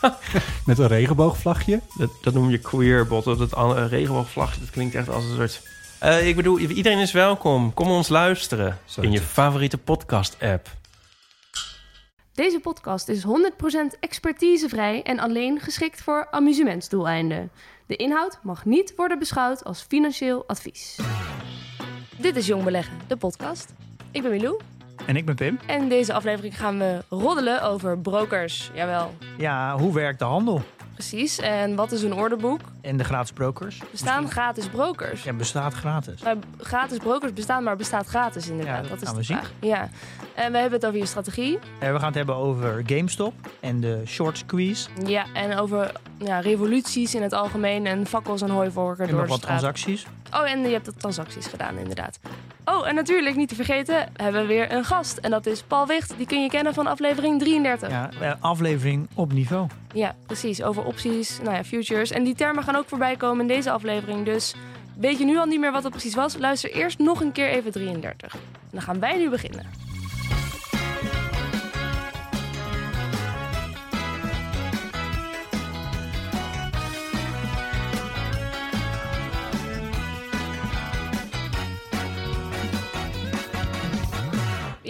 met een regenboogvlagje. Dat, dat noem je queerbot. Dat an- regenboogvlagje, dat klinkt echt als een soort... Eh, ik bedoel, iedereen is welkom. Kom ons luisteren Zo in je favoriete podcast-app. Deze podcast is 100% expertisevrij en alleen geschikt voor amusementsdoeleinden. De inhoud mag niet worden beschouwd als financieel advies. Dit is Jong Beleggen, de podcast. Ik ben Milou En ik ben Pim. en in deze aflevering gaan we roddelen over brokers. Jawel, Ja, hoe werkt de handel? precies. En wat is een orderboek? En de gratis brokers? Bestaan gratis brokers? Ja, bestaat gratis. Maar gratis brokers bestaan, maar bestaat gratis inderdaad. Ja, dat dat is gaan de we zien. Ja. En we hebben het over je strategie. Eh, we gaan het hebben over GameStop en de short squeeze. Ja, en over ja, revoluties in het algemeen en fakkels en hooivorken En door nog wat transacties. Oh, en je hebt de transacties gedaan, inderdaad. Oh, en natuurlijk, niet te vergeten, hebben we weer een gast. En dat is Paul Wicht. Die kun je kennen van aflevering 33. Ja, Ja, eh, aflevering op niveau. precies. Over opties, nou ja, futures. En die termen gaan ook voorbij komen in deze aflevering. Dus weet je nu al niet meer wat het precies was? Luister eerst nog een keer even 33. En dan gaan wij nu beginnen.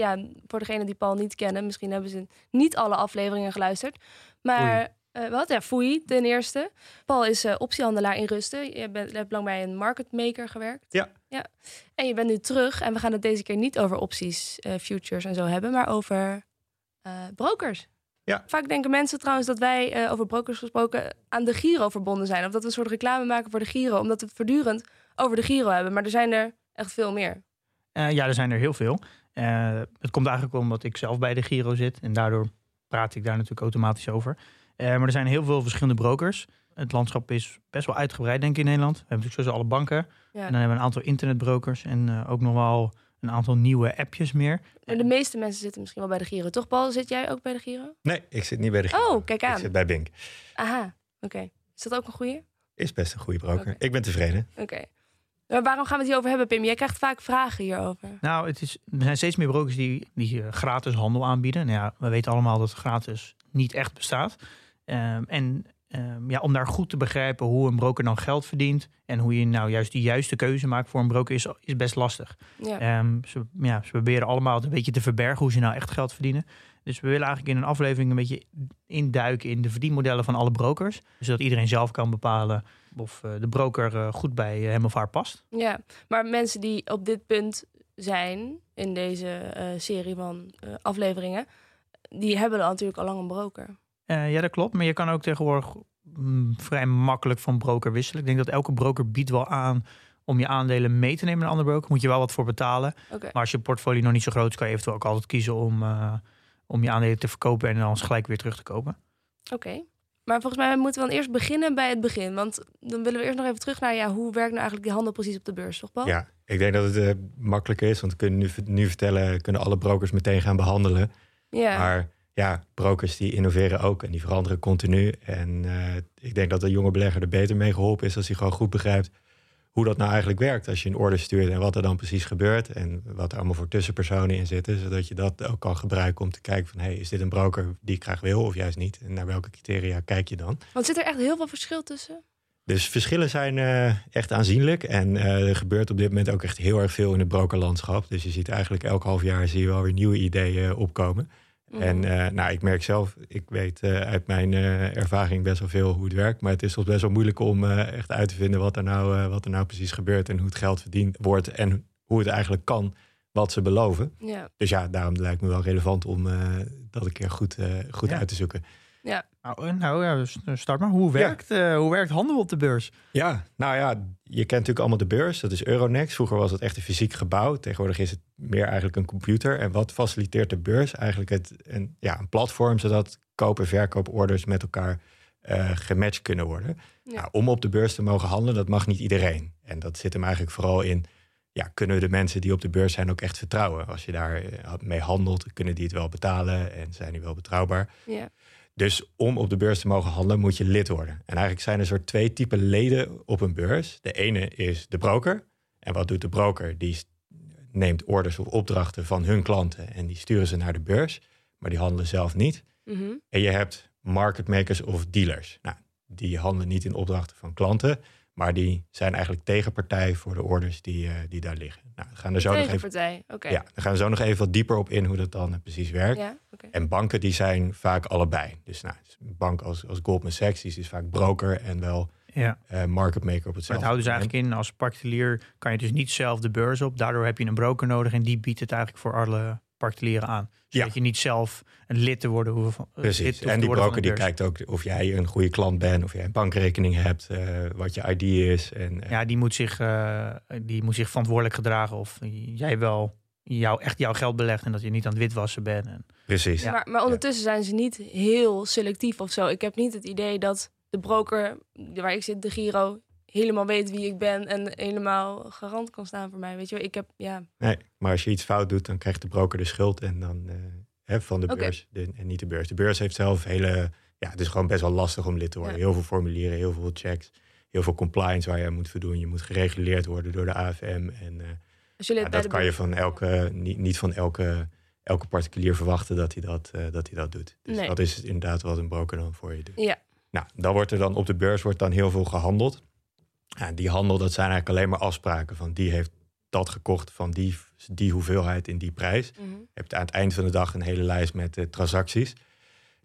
Ja, voor degenen die Paul niet kennen, misschien hebben ze niet alle afleveringen geluisterd. Maar eh, wat? Ja, foei ten eerste. Paul is eh, optiehandelaar in Rusten. Je bent, je hebt lang bij een market maker gewerkt. Ja. ja. En je bent nu terug. En we gaan het deze keer niet over opties, eh, futures en zo hebben, maar over brokers. Ja. Vaak denken mensen trouwens dat wij over brokers gesproken aan de Giro verbonden zijn. Of dat we een soort reclame maken voor de Giro, omdat we het voortdurend over de Giro hebben. Maar er zijn er echt veel meer. Ja, er zijn er heel veel. Eh, het komt eigenlijk omdat ik zelf bij de Giro zit. En daardoor praat ik daar natuurlijk automatisch over. Eh, maar er zijn heel veel verschillende brokers. Het landschap is best wel uitgebreid, denk ik, in Nederland. We hebben natuurlijk sowieso alle banken. Ja. En dan hebben we een aantal internetbrokers. En eh, ook nog wel een aantal nieuwe appjes meer. Maar de meeste mensen zitten misschien wel bij de Giro. Toch, Paul? Zit jij ook bij de Giro? Nee, ik zit niet bij de Oh, kijk Ik aan. zit bij Bink. Aha, oké. Is dat ook een goeie? Is best een goede broker. Ik ben tevreden. Oké. Maar waarom gaan we het hier over hebben, Pim? Jij krijgt vaak vragen hierover. Nou, het is, er zijn steeds meer brokers die, die eh, gratis handel aanbieden. Nou ja, we weten allemaal dat gratis niet echt bestaat. Ehm, en ehm, ja, om daar goed te begrijpen hoe een broker dan geld verdient... en hoe je nou juist de juiste keuze maakt voor een broker is, is best lastig. Ja. Ehm, ze, ja, ze proberen allemaal het een beetje te verbergen hoe ze nou echt geld verdienen. Dus we willen eigenlijk in een aflevering een beetje induiken in de verdienmodellen van alle brokers. Zodat iedereen zelf kan bepalen of eh, de broker eh, goed bij hem of haar past. ja. Maar mensen die op dit punt zijn in deze eh, serie van eh, afleveringen, die hebben natuurlijk al lang een broker. Eh, ja, dat klopt. Maar je kan ook tegenwoordig mm, vrij makkelijk van broker wisselen. Ik denk dat elke broker biedt wel aan om je aandelen mee te nemen naar een andere broker. Moet je wel wat voor betalen. Oké. Maar als je portfolio nog niet zo groot is, kan je eventueel ook altijd kiezen om, eh, om je aandelen te verkopen en dan gelijk weer terug te kopen. Oké. Maar volgens mij moeten we dan eerst beginnen bij het begin. Want dan willen we eerst nog even terug naar ja, hoe werkt nou eigenlijk die handel precies op de beurs, toch Paul? Ja, ik denk dat het eh, makkelijker is. Want we kunnen nu, nu vertellen, kunnen alle brokers meteen gaan behandelen. Ja. Maar ja, brokers die innoveren ook en die veranderen continu. En eh, ik denk dat de jonge belegger er beter mee geholpen is als hij gewoon goed begrijpt hoe dat nou eigenlijk werkt als je een order stuurt en wat er dan precies gebeurt en wat er allemaal voor tussenpersonen in zitten, zodat je dat ook kan gebruiken om te kijken van hey, is dit een broker die ik graag wil of juist niet en naar welke criteria kijk je dan? Want zit er echt heel veel verschil tussen? Dus verschillen zijn eh, echt aanzienlijk. En eh, er gebeurt op dit moment ook echt heel erg veel in het brokerlandschap. Dus je ziet eigenlijk elk half jaar zie je wel weer nieuwe ideeën opkomen. Mhm. En eh, nou, ik merk zelf, ik weet eh, uit mijn eh, ervaring best wel veel hoe het werkt. Maar het is soms best wel moeilijk om eh, echt uit te vinden wat er, nou, eh, wat er nou precies gebeurt. En hoe het geld verdiend wordt. En hoe het eigenlijk kan wat ze beloven. Ja. Dus ja, daarom lijkt me wel relevant om eh, dat een keer goed, eh, goed Ja. uit te zoeken. Nou, eh, nou ja, start maar. Hoe werkt, eh, hoe werkt handel op de beurs? Ja, nou ja, je kent natuurlijk allemaal de beurs. Dat is Euronext. Vroeger was het echt een fysiek gebouw. Tegenwoordig is het meer eigenlijk een computer. En wat faciliteert de beurs? Eigenlijk het, een, ja, een platform zodat koop- en verkooporders met elkaar eh gematcht kunnen worden. Ja. Nou, om op de beurs te mogen handelen, dat mag niet iedereen. En dat zit hem eigenlijk vooral in, ja, kunnen we de mensen die op de beurs zijn ook echt vertrouwen? Als je daar eh, mee handelt, kunnen die het wel betalen en zijn die wel betrouwbaar? Ja. Dus om op de beurs te mogen handelen, moet je lid worden. En eigenlijk zijn er soort twee typen leden op een beurs. De ene is de broker. En wat doet de broker? Die neemt orders of opdrachten van hun klanten en die sturen ze naar de beurs. Maar die handelen zelf niet. Mhm. En je hebt market makers of dealers. Nou, die handelen niet in opdrachten van klanten, maar die zijn eigenlijk tegenpartij voor de orders die, eh, die daar liggen. Nou, we gaan er zo nog even, Tegenpartij, oké. ja, we gaan er zo nog even wat dieper op in hoe dat dan eh, precies werkt. Ja, oké. En banken die zijn vaak allebei. Dus nou, een bank als, als Goldman Sachs die is vaak broker en wel Ja. eh, market maker op Maar hetzelfde het houdt dus eigenlijk in, als particulier kan je dus niet zelf de beurs op. Daardoor heb je een broker nodig en die biedt het eigenlijk voor alle particulieren aan. Zodat Ja. je niet zelf een lid te worden hoeft. van- eh, Precies. En die broker die kijkt ook of jij een goede klant bent, of jij een bankrekening hebt, eh, wat je ID is. En, eh, Ja, die moet, zich, eh, die moet zich verantwoordelijk gedragen of jij wel jou, echt jouw geld belegt en dat je niet aan het witwassen bent. En, Precies. Ja. Maar, maar ondertussen zijn ze niet heel selectief of zo. Ik heb niet het idee dat de broker waar ik zit, de Giro, helemaal weet wie ik ben en helemaal garant kan staan voor mij. Weet je, wel. ik heb ja. Nee, maar als je iets fout doet, dan krijgt de broker de schuld en dan eh, hè, van de beurs de- en niet de beurs. De beurs heeft zelf hele, ja, het is gewoon best wel lastig om lid te worden. Ja. Heel veel formulieren, heel veel checks, heel veel compliance waar je aan moet voldoen. Je moet gereguleerd worden door de AFM en eh, ja, dat kan je van elke, niet, niet van elke, elke particulier verwachten dat hij dat, eh, dat, hij dat doet. Dus Nee. dat is inderdaad wat een broker dan voor je doet. Ja, Nou, dan wordt er dan op de beurs wordt dan heel veel gehandeld. Ja, die handel, dat zijn eigenlijk alleen maar afspraken van die heeft dat gekocht van die, die hoeveelheid in die prijs. mhm. Je hebt aan het eind van de dag een hele lijst met eh, transacties.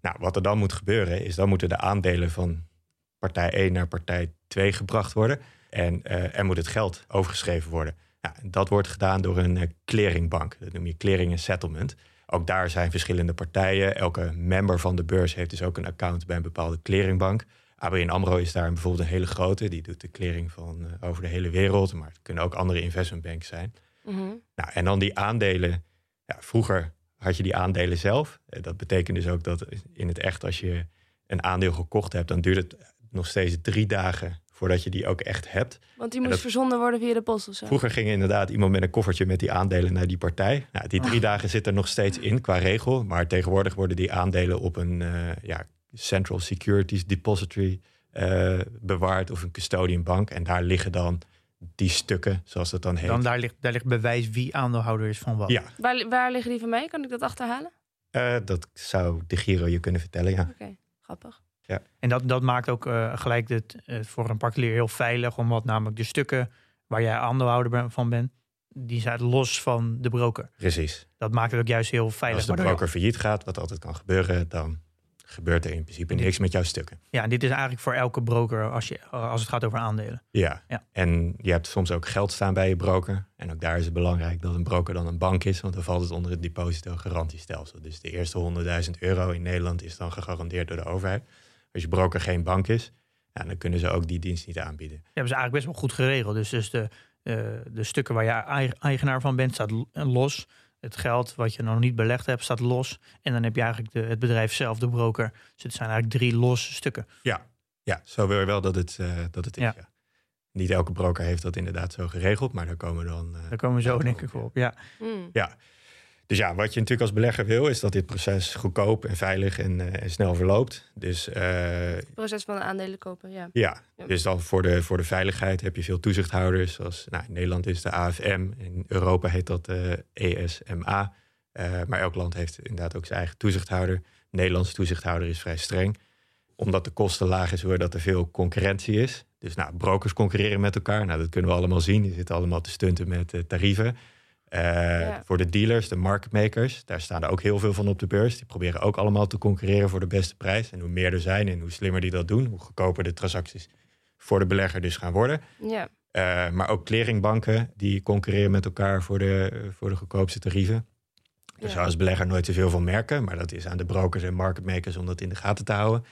Nou, wat er dan moet gebeuren is dan moeten de aandelen van partij 1 naar partij 2 gebracht worden. En eh, er moet het geld overgeschreven worden. En dat wordt gedaan door een eh, clearingbank. Dat noem je clearing en settlement. Ook daar zijn verschillende partijen. Elke member van de beurs heeft dus ook een account bij een bepaalde clearingbank. ABN AMRO is daar bijvoorbeeld een hele grote. Die doet de clearing van eh, over de hele wereld. Maar het kunnen ook andere investmentbanks zijn. Mhm. Nou, en dan die aandelen. Ja, vroeger had je die aandelen zelf. Eh, Dat betekent dus ook dat in het echt, als je een aandeel gekocht hebt, dan duurt het nog steeds drie dagen voordat je die ook echt hebt. Want die moest dat- verzonden worden via de post of zo. Vroeger ging inderdaad iemand met een koffertje met die aandelen naar die partij. Nou, die drie dagen zit er nog steeds in qua regel. Maar tegenwoordig worden die aandelen op een eh, ja, Central Securities Depository eh, bewaard of een custodian bank. En daar liggen dan die stukken, zoals dat dan heet. dan daar ligt, daar ligt bewijs wie aandeelhouder is van wat. ja, Waar, waar liggen die van mij? Kan ik dat achterhalen? eh, dat zou de Giro je kunnen vertellen, ja. Oké, grappig. En dat, dat maakt ook eh, gelijk het, voor een particulier heel veilig, omdat namelijk de stukken waar jij aandeelhouder ben- van bent, die zijn los van de broker. Precies. Dat maakt het ook juist heel veilig. Als de broker failliet gaat, wat altijd kan gebeuren, dan gebeurt er in principe dit- niks met jouw stukken. Ja, en dit is eigenlijk voor elke broker als, je, als het gaat over aandelen. Ja. Ja. En je hebt soms ook geld staan bij je broker. En ook daar is het belangrijk dat een broker dan een bank is, want dan valt het onder het depositogarantiestelsel. Dus de eerste 100.000 euro in Nederland is dan gegarandeerd door de overheid. Als je broker geen bank is, ja, dan kunnen ze ook die dienst niet aanbieden. Dat hebben ze eigenlijk best wel goed geregeld. Dus, dus de, eh, de stukken waar je eigen- eigenaar van bent, staat los. Het geld wat je nog niet belegd hebt, staat los. En dan heb je eigenlijk de, het bedrijf zelf, de broker. Dus het zijn eigenlijk drie losse stukken. Ja, zo wil je wel dat het, eh, dat het is. Ja. Ja. Niet elke broker heeft dat inderdaad zo geregeld, maar daar komen dan. eh, Daar komen we zo Ja, denk ik ja. op. Ja. Dus ja, wat je natuurlijk als belegger wil, is dat dit proces goedkoop en veilig en, eh, en snel verloopt. Dus eh, Het proces van aandelen kopen, ja. ja, Ja. dus dan voor de, voor de veiligheid heb je veel toezichthouders. Zoals nou, in Nederland is de AFM, in Europa heet dat eh, ESMA. Maar elk land heeft inderdaad ook zijn eigen toezichthouder. De Nederlandse toezichthouder is vrij streng. Omdat de kosten laag is, doordat er veel concurrentie is. Dus nou, brokers concurreren met elkaar. Nou, dat kunnen we allemaal zien. Die zitten allemaal te stunten met tarieven. Eh, Ja. Voor de dealers, de market makers, daar staan er ook heel veel van op de beurs. Die proberen ook allemaal te concurreren voor de beste prijs. En hoe meer er zijn en hoe slimmer die dat doen, hoe goedkoper de transacties voor de belegger dus gaan worden. Ja, Eh, maar ook clearingbanken die concurreren met elkaar voor de, voor de goedkoopste tarieven. Daar Ja. zou als belegger nooit zoveel van merken, maar dat is aan de brokers en market makers om dat in de gaten te houden.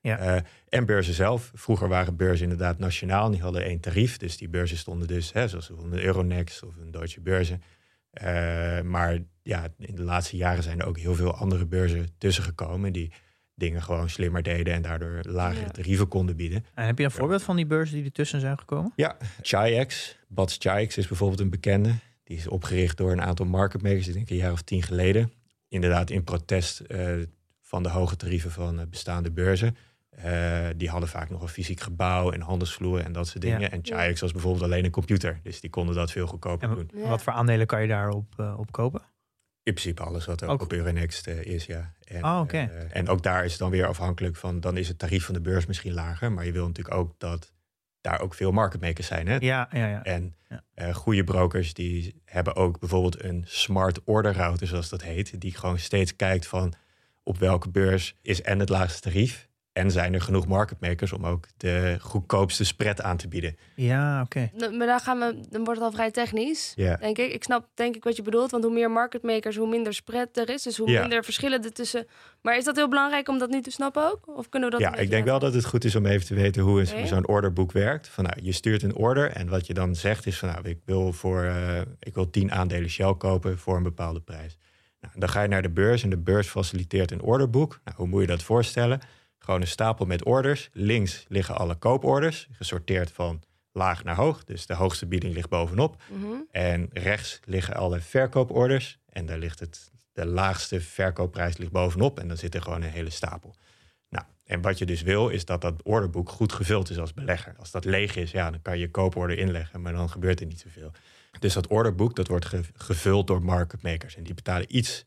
Ja. Eh, en beurzen zelf. Vroeger waren beurzen inderdaad nationaal. en Die hadden één tarief. Dus die beurzen stonden dus, hè, zoals een Euronext of een Deutsche Börse. Eh, maar ja, in de laatste jaren zijn er ook heel veel andere beurzen tussen gekomen. Die dingen gewoon slimmer deden en daardoor lagere Ja. tarieven konden bieden. En heb je een voorbeeld van die beurzen die ertussen zijn gekomen? Ja, Chi-X, Bats Chi-X is bijvoorbeeld een bekende. Die is opgericht door een aantal market makers, ik denk een jaar of tien geleden. Inderdaad in protest eh, van de hoge tarieven van eh, bestaande beurzen. Eh, die hadden vaak nog een fysiek gebouw en handelsvloer en dat soort dingen. Ja. En Chi-X was bijvoorbeeld alleen een computer. Dus die konden dat veel goedkoper En doen. Ja. Wat voor aandelen kan je daarop eh, op kopen? In principe alles wat ook, Ook- op Euronext eh, is, ja. En, Oh, oké. en ook daar is het dan weer afhankelijk van... dan is het tarief van de beurs misschien lager. Maar je wil natuurlijk ook dat daar ook veel market makers zijn. Hè? Ja, ja, ja. En Ja. eh, goede brokers die hebben ook bijvoorbeeld een smart order router, zoals dat heet. Die gewoon steeds kijkt van op welke beurs is en het laagste tarief. En zijn er genoeg market makers om ook de goedkoopste spread aan te bieden. Ja, oké. Nou, Maar daar gaan we, dan wordt het al vrij technisch, Ja. denk ik. Ik snap denk ik wat je bedoelt, want hoe meer market makers, hoe minder spread er is. Dus hoe Ja. minder verschillen ertussen. Maar is dat heel belangrijk om dat nu te snappen ook? Of kunnen we dat ja, ik denk wel dat het goed is om even te weten hoe een- Oké. zo'n orderboek werkt. Van, nou, je stuurt een order en wat je dan zegt is van nou, ik wil voor eh, ik wil 10 aandelen Shell kopen voor een bepaalde prijs. Nou, dan ga je naar de beurs en de beurs faciliteert een orderboek. Nou, hoe moet je dat voorstellen? Gewoon een stapel met orders. Links liggen alle kooporders, gesorteerd van laag naar hoog. Dus de hoogste bieding ligt bovenop. Mhm. En rechts liggen alle verkooporders. En daar ligt het, de laagste verkoopprijs ligt bovenop. En dan zit er gewoon een hele stapel. Nou, en wat je dus wil, is dat dat orderboek goed gevuld is als belegger. Als dat leeg is, ja, dan kan je je kooporder inleggen, maar dan gebeurt er niet zoveel. Dus dat orderboek, dat wordt ge- gevuld door market makers. En die betalen iets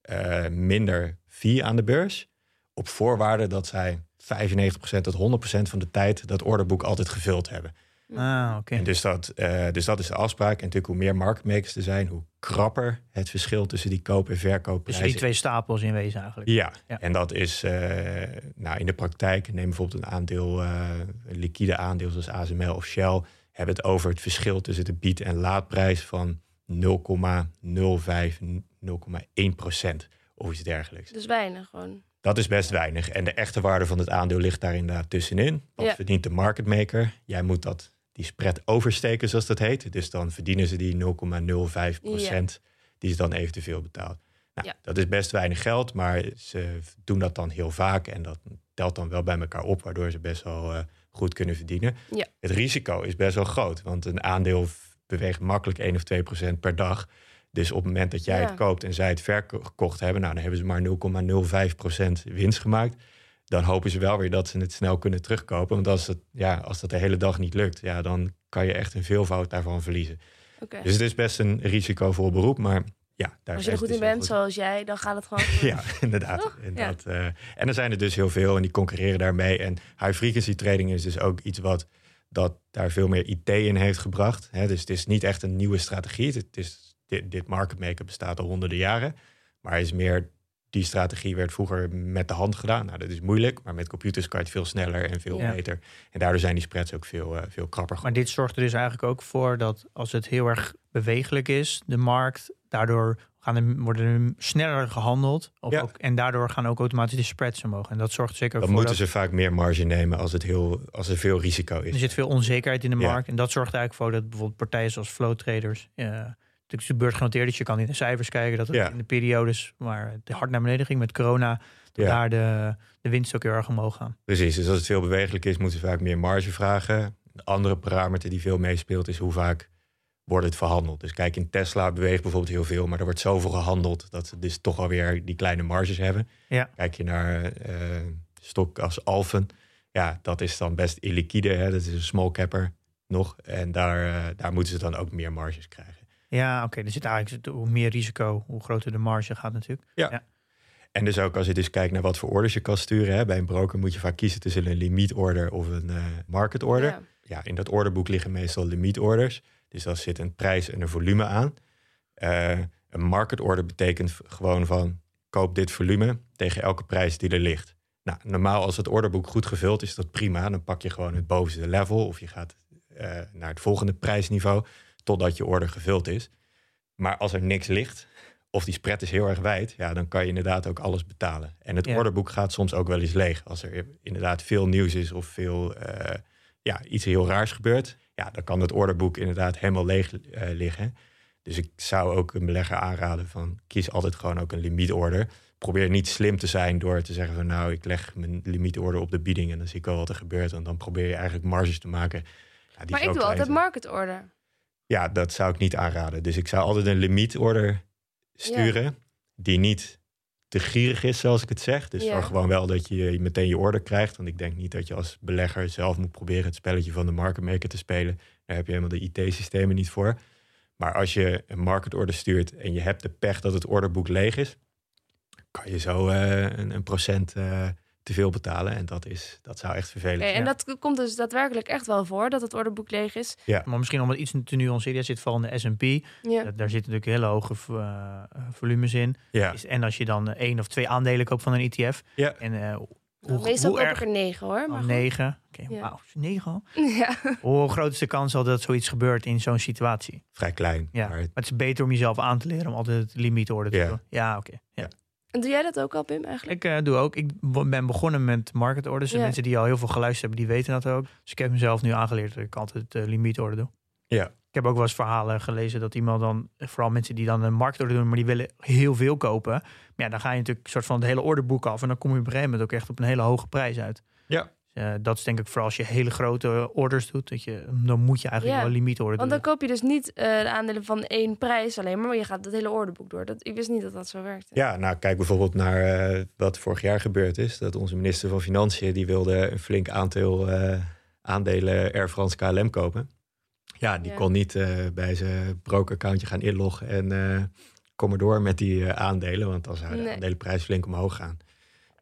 eh, minder fee aan de beurs. Op voorwaarde dat zij 95% tot 100% van de tijd dat orderboek altijd gevuld hebben. Ah, oké. En dus dat, eh, dus dat is de afspraak. En natuurlijk hoe meer market makers er zijn, hoe krapper het verschil tussen die koop- en verkoopprijzen. Dus die twee stapels in wezen eigenlijk. Ja, Ja. en dat is eh, nou, in de praktijk, neem bijvoorbeeld een aandeel, eh, een liquide aandeel zoals ASML of Shell, hebben het over het verschil tussen de bied- en laadprijs van 0,05, 0,1 procent of iets dergelijks. Dus weinig gewoon. Dat is best weinig. En de echte waarde van het aandeel ligt daar inderdaad tussenin. Wat Ja. verdient de market maker? Jij moet dat, die spread oversteken, zoals dat heet. Dus dan verdienen ze die 0,05 procent die ze dan eventueel betaalt. Nou, Ja. Dat is best weinig geld, maar ze doen dat dan heel vaak. En dat telt dan wel bij elkaar op, waardoor ze best wel eh, goed kunnen verdienen. Het risico is best wel groot, want een aandeel beweegt makkelijk 1 of 2 procent per dag. Dus op het moment dat jij Ja. het koopt en zij het verkocht hebben, nou, dan hebben ze maar 0,05% winst gemaakt. Dan hopen ze wel weer dat ze het snel kunnen terugkopen. Want als, het, ja, als dat de hele dag niet lukt, ja, dan kan je echt een veelvoud daarvan verliezen. Dus het is best een risicovol beroep, maar ja, daar Als je er goed in dus heel bent, zoals jij, dan gaat het gewoon. ja, inderdaad. Toch? inderdaad. eh, en er zijn er dus heel veel en die concurreren daarmee. En high frequency trading is dus ook iets wat dat daar veel meer IT in heeft gebracht. Hè, dus het is niet echt een nieuwe strategie. Het is, dit, dit market maker bestaat al honderden jaren. Maar is meer, die strategie werd vroeger met de hand gedaan. Nou, dat is moeilijk, maar met computers kan je het veel sneller en veel Ja. beter. En daardoor zijn die spreads ook veel, eh, veel krapper. Maar dit zorgt er dus eigenlijk ook voor dat als het heel erg bewegelijk is, de markt, daardoor gaan er, worden er sneller gehandeld. Ja. ook, en daardoor gaan ook automatisch de spreads omhoog. En dat zorgt zeker Dan voor moeten dat ze vaak meer marge nemen als, het heel, als er veel risico is. er zit veel onzekerheid in de Ja. markt. En dat zorgt eigenlijk voor dat bijvoorbeeld partijen zoals flow traders, eh, natuurlijk de beurs genoteerd, dus je kan in de cijfers kijken dat het Ja. in de periodes waar het hard naar beneden ging met corona, dat Ja. daar de, de winst ook heel erg omhoog gaan. Precies, dus als het veel bewegelijk is, moeten ze vaak meer marge vragen. Een andere parameter die veel meespeelt is hoe vaak wordt het verhandeld. Dus kijk, in Tesla beweegt bijvoorbeeld heel veel, maar er wordt zoveel gehandeld dat ze dus toch alweer die kleine marges hebben. Ja. Kijk je naar eh stok als Alphen, ja, dat is dan best illiquide. Hè? Dat is een small capper nog. En daar, eh, daar moeten ze dan ook meer marges krijgen. Ja, oké. Er zit eigenlijk hoe meer risico, hoe groter de marge gaat natuurlijk. En dus ook als je dus kijkt naar wat voor orders je kan sturen. Hè? Bij een broker moet je vaak kiezen tussen een limietorder of een eh market order. Ja. ja, in dat orderboek liggen meestal limietorders. Dus daar zit een prijs en een volume aan. Eh, een market order betekent gewoon van koop dit volume tegen elke prijs die er ligt. Nou, normaal als het orderboek goed gevuld is, is dat prima. Dan pak je gewoon het bovenste level of je gaat eh, naar het volgende prijsniveau totdat je order gevuld is. Maar als er niks ligt of die spread is heel erg wijd, ja, dan kan je inderdaad ook alles betalen. En het Ja. orderboek gaat soms ook wel eens leeg. Als er inderdaad veel nieuws is of veel eh, ja, iets heel raars gebeurt, ja, dan kan het orderboek inderdaad helemaal leeg eh, liggen. Dus ik zou ook een belegger aanraden van kies altijd gewoon ook een limietorder. Probeer niet slim te zijn door te zeggen van nou, ik leg mijn limietorder op de bieding en dan zie ik wel wat er gebeurt. En dan probeer je eigenlijk marges te maken. Ja, die Maar ik doe altijd market order. Ja, dat zou ik niet aanraden. Dus ik zou altijd een limietorder sturen die niet te gierig is, zoals ik het zeg. Dus Ja. zorg gewoon wel dat je meteen je order krijgt. Want ik denk niet dat je als belegger zelf moet proberen het spelletje van de market maker te spelen. Daar heb je helemaal de IT-systemen niet voor. Maar als je een market order stuurt en je hebt de pech dat het orderboek leeg is, kan je zo eh, een, een procent eh, te veel betalen. En dat, is, dat zou echt vervelend zijn. en dat komt dus daadwerkelijk echt wel voor, dat het orderboek leeg is. Maar misschien om het iets te nuanceren, je zit vooral in de S&P. Ja. Daar daar zitten natuurlijk hele hoge eh, volumes in. Ja, Is- En als je dan eh, één of twee aandelen koopt van een ETF. ja. En eh, Nou, hoe, Meestal hoe koop erg... ik er negen hoor. Maar Oh, negen. Oké, Ja. wauw. Negen? Ja. Hoe groot is de kans al dat zoiets gebeurt in zo'n situatie? vrij klein. Ja. Maar Maar het is beter om jezelf aan te leren om altijd het limietorde te Ja. doen. Ja, oké. Ja. En doe jij dat ook al, Pim, eigenlijk? Ik eh, doe ook. Ik ben begonnen met market orders. En Ja. mensen die al heel veel geluisterd hebben, die weten dat ook. Dus ik heb mezelf nu aangeleerd dat ik altijd uh, limietorde doe. Ja. Ik heb ook wel eens verhalen gelezen dat iemand dan, vooral mensen die dan een marktorder doen, maar die willen heel veel kopen. Maar ja, dan ga je natuurlijk een soort van het hele orderboek af. En dan kom je op een gegeven moment ook echt op een hele hoge prijs uit. Ja. Eh, dat is denk ik vooral als je hele grote orders doet. Dat je, dan moet je eigenlijk Ja. wel limietorde Want doen. dan koop je dus niet eh, de aandelen van één prijs alleen maar, maar je gaat het hele orderboek door. Dat, ik wist niet dat dat zo werkte. Ja, nou kijk bijvoorbeeld naar eh, wat vorig jaar gebeurd is. Dat onze minister van Financiën, die wilde een flink aantal eh, aandelen Air France KLM kopen. Ja, die Ja. kon niet eh, bij zijn broker-accountje gaan inloggen en eh kom maar door met die eh, aandelen. Want dan zou de Nee. aandelenprijs flink omhoog gaan.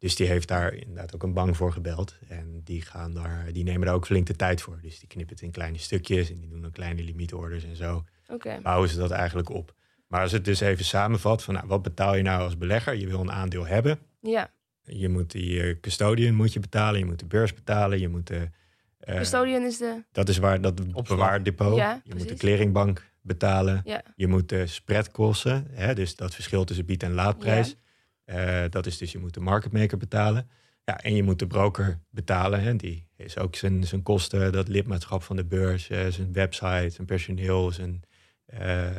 Dus die heeft daar inderdaad ook een bank voor gebeld. En die, gaan daar, die nemen daar ook flink de tijd voor. Dus die knippen het in kleine stukjes en die doen dan kleine limietorders en zo Oké. bouwen ze dat eigenlijk op. Maar als het dus even samenvat van nou, wat betaal je nou als belegger? Je wil een aandeel hebben. Ja. Je moet die eh, custodian moet je betalen, je moet de beurs betalen, je moet de eh, Custodian is de... dat is waar dat bewaardepot. Ja, je moet de precies. clearingbank betalen. Ja. Je moet de spreadkosten, hè, dus dat verschil tussen bied- en laadprijs. Eh, dat is dus je moet de market maker betalen. Ja, en je moet de broker betalen. Hè. Die is ook zijn, zijn kosten, dat lidmaatschap van de beurs, eh, zijn website, zijn personeel, zijn, eh,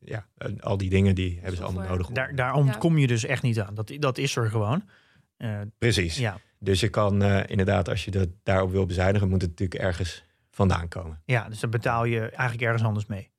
ja, en al die dingen die hebben ze allemaal nodig. Daar, daar ontkom je dus echt niet aan. Dat, dat is er gewoon. Eh, Precies. ja. Dus je kan eh, inderdaad, als je dat daarop wil bezuinigen, moet het natuurlijk ergens vandaan komen. ja, dus dan betaal je eigenlijk ergens anders mee.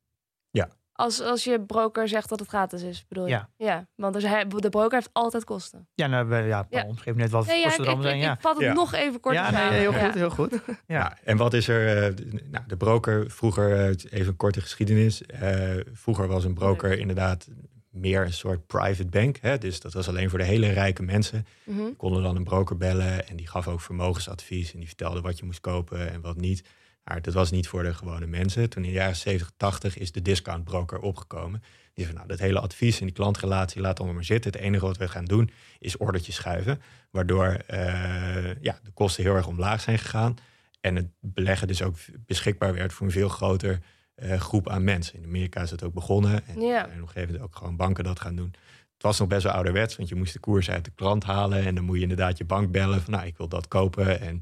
Als, als je broker zegt dat het gratis is, bedoel je? Ja. Ja, want als hij, de broker heeft altijd kosten. Ja, nou, we, ja, Ja. omschreef net wat Nee, ja, kosten ik, er allemaal ik, zijn. Ja, ik vat het Ja. nog even kort ja nee, heel Ja. goed, heel goed. Ja. Ja. en wat is er? eh, nou, de broker, vroeger, eh, even een korte geschiedenis. Eh, vroeger was een broker inderdaad meer een soort private bank. Hè? Dus dat was alleen voor de hele rijke mensen. Mhm. Je konden dan een broker bellen en die gaf ook vermogensadvies. En die vertelde wat je moest kopen en wat niet. Maar dat was niet voor de gewone mensen. Toen in de jaren 70, 80 is de discountbroker opgekomen. Die zei van, nou, dat hele advies en die klantrelatie laat allemaal maar zitten. Het enige wat we gaan doen is ordertjes schuiven. Waardoor eh, ja, de kosten heel erg omlaag zijn gegaan. En het beleggen dus ook beschikbaar werd voor een veel groter eh, groep aan mensen. In Amerika is het ook begonnen. En Ja. op een gegeven moment ook gewoon banken dat gaan doen. Het was nog best wel ouderwets, want je moest de koers uit de klant halen. En dan moet je inderdaad je bank bellen van, nou, ik wil dat kopen. En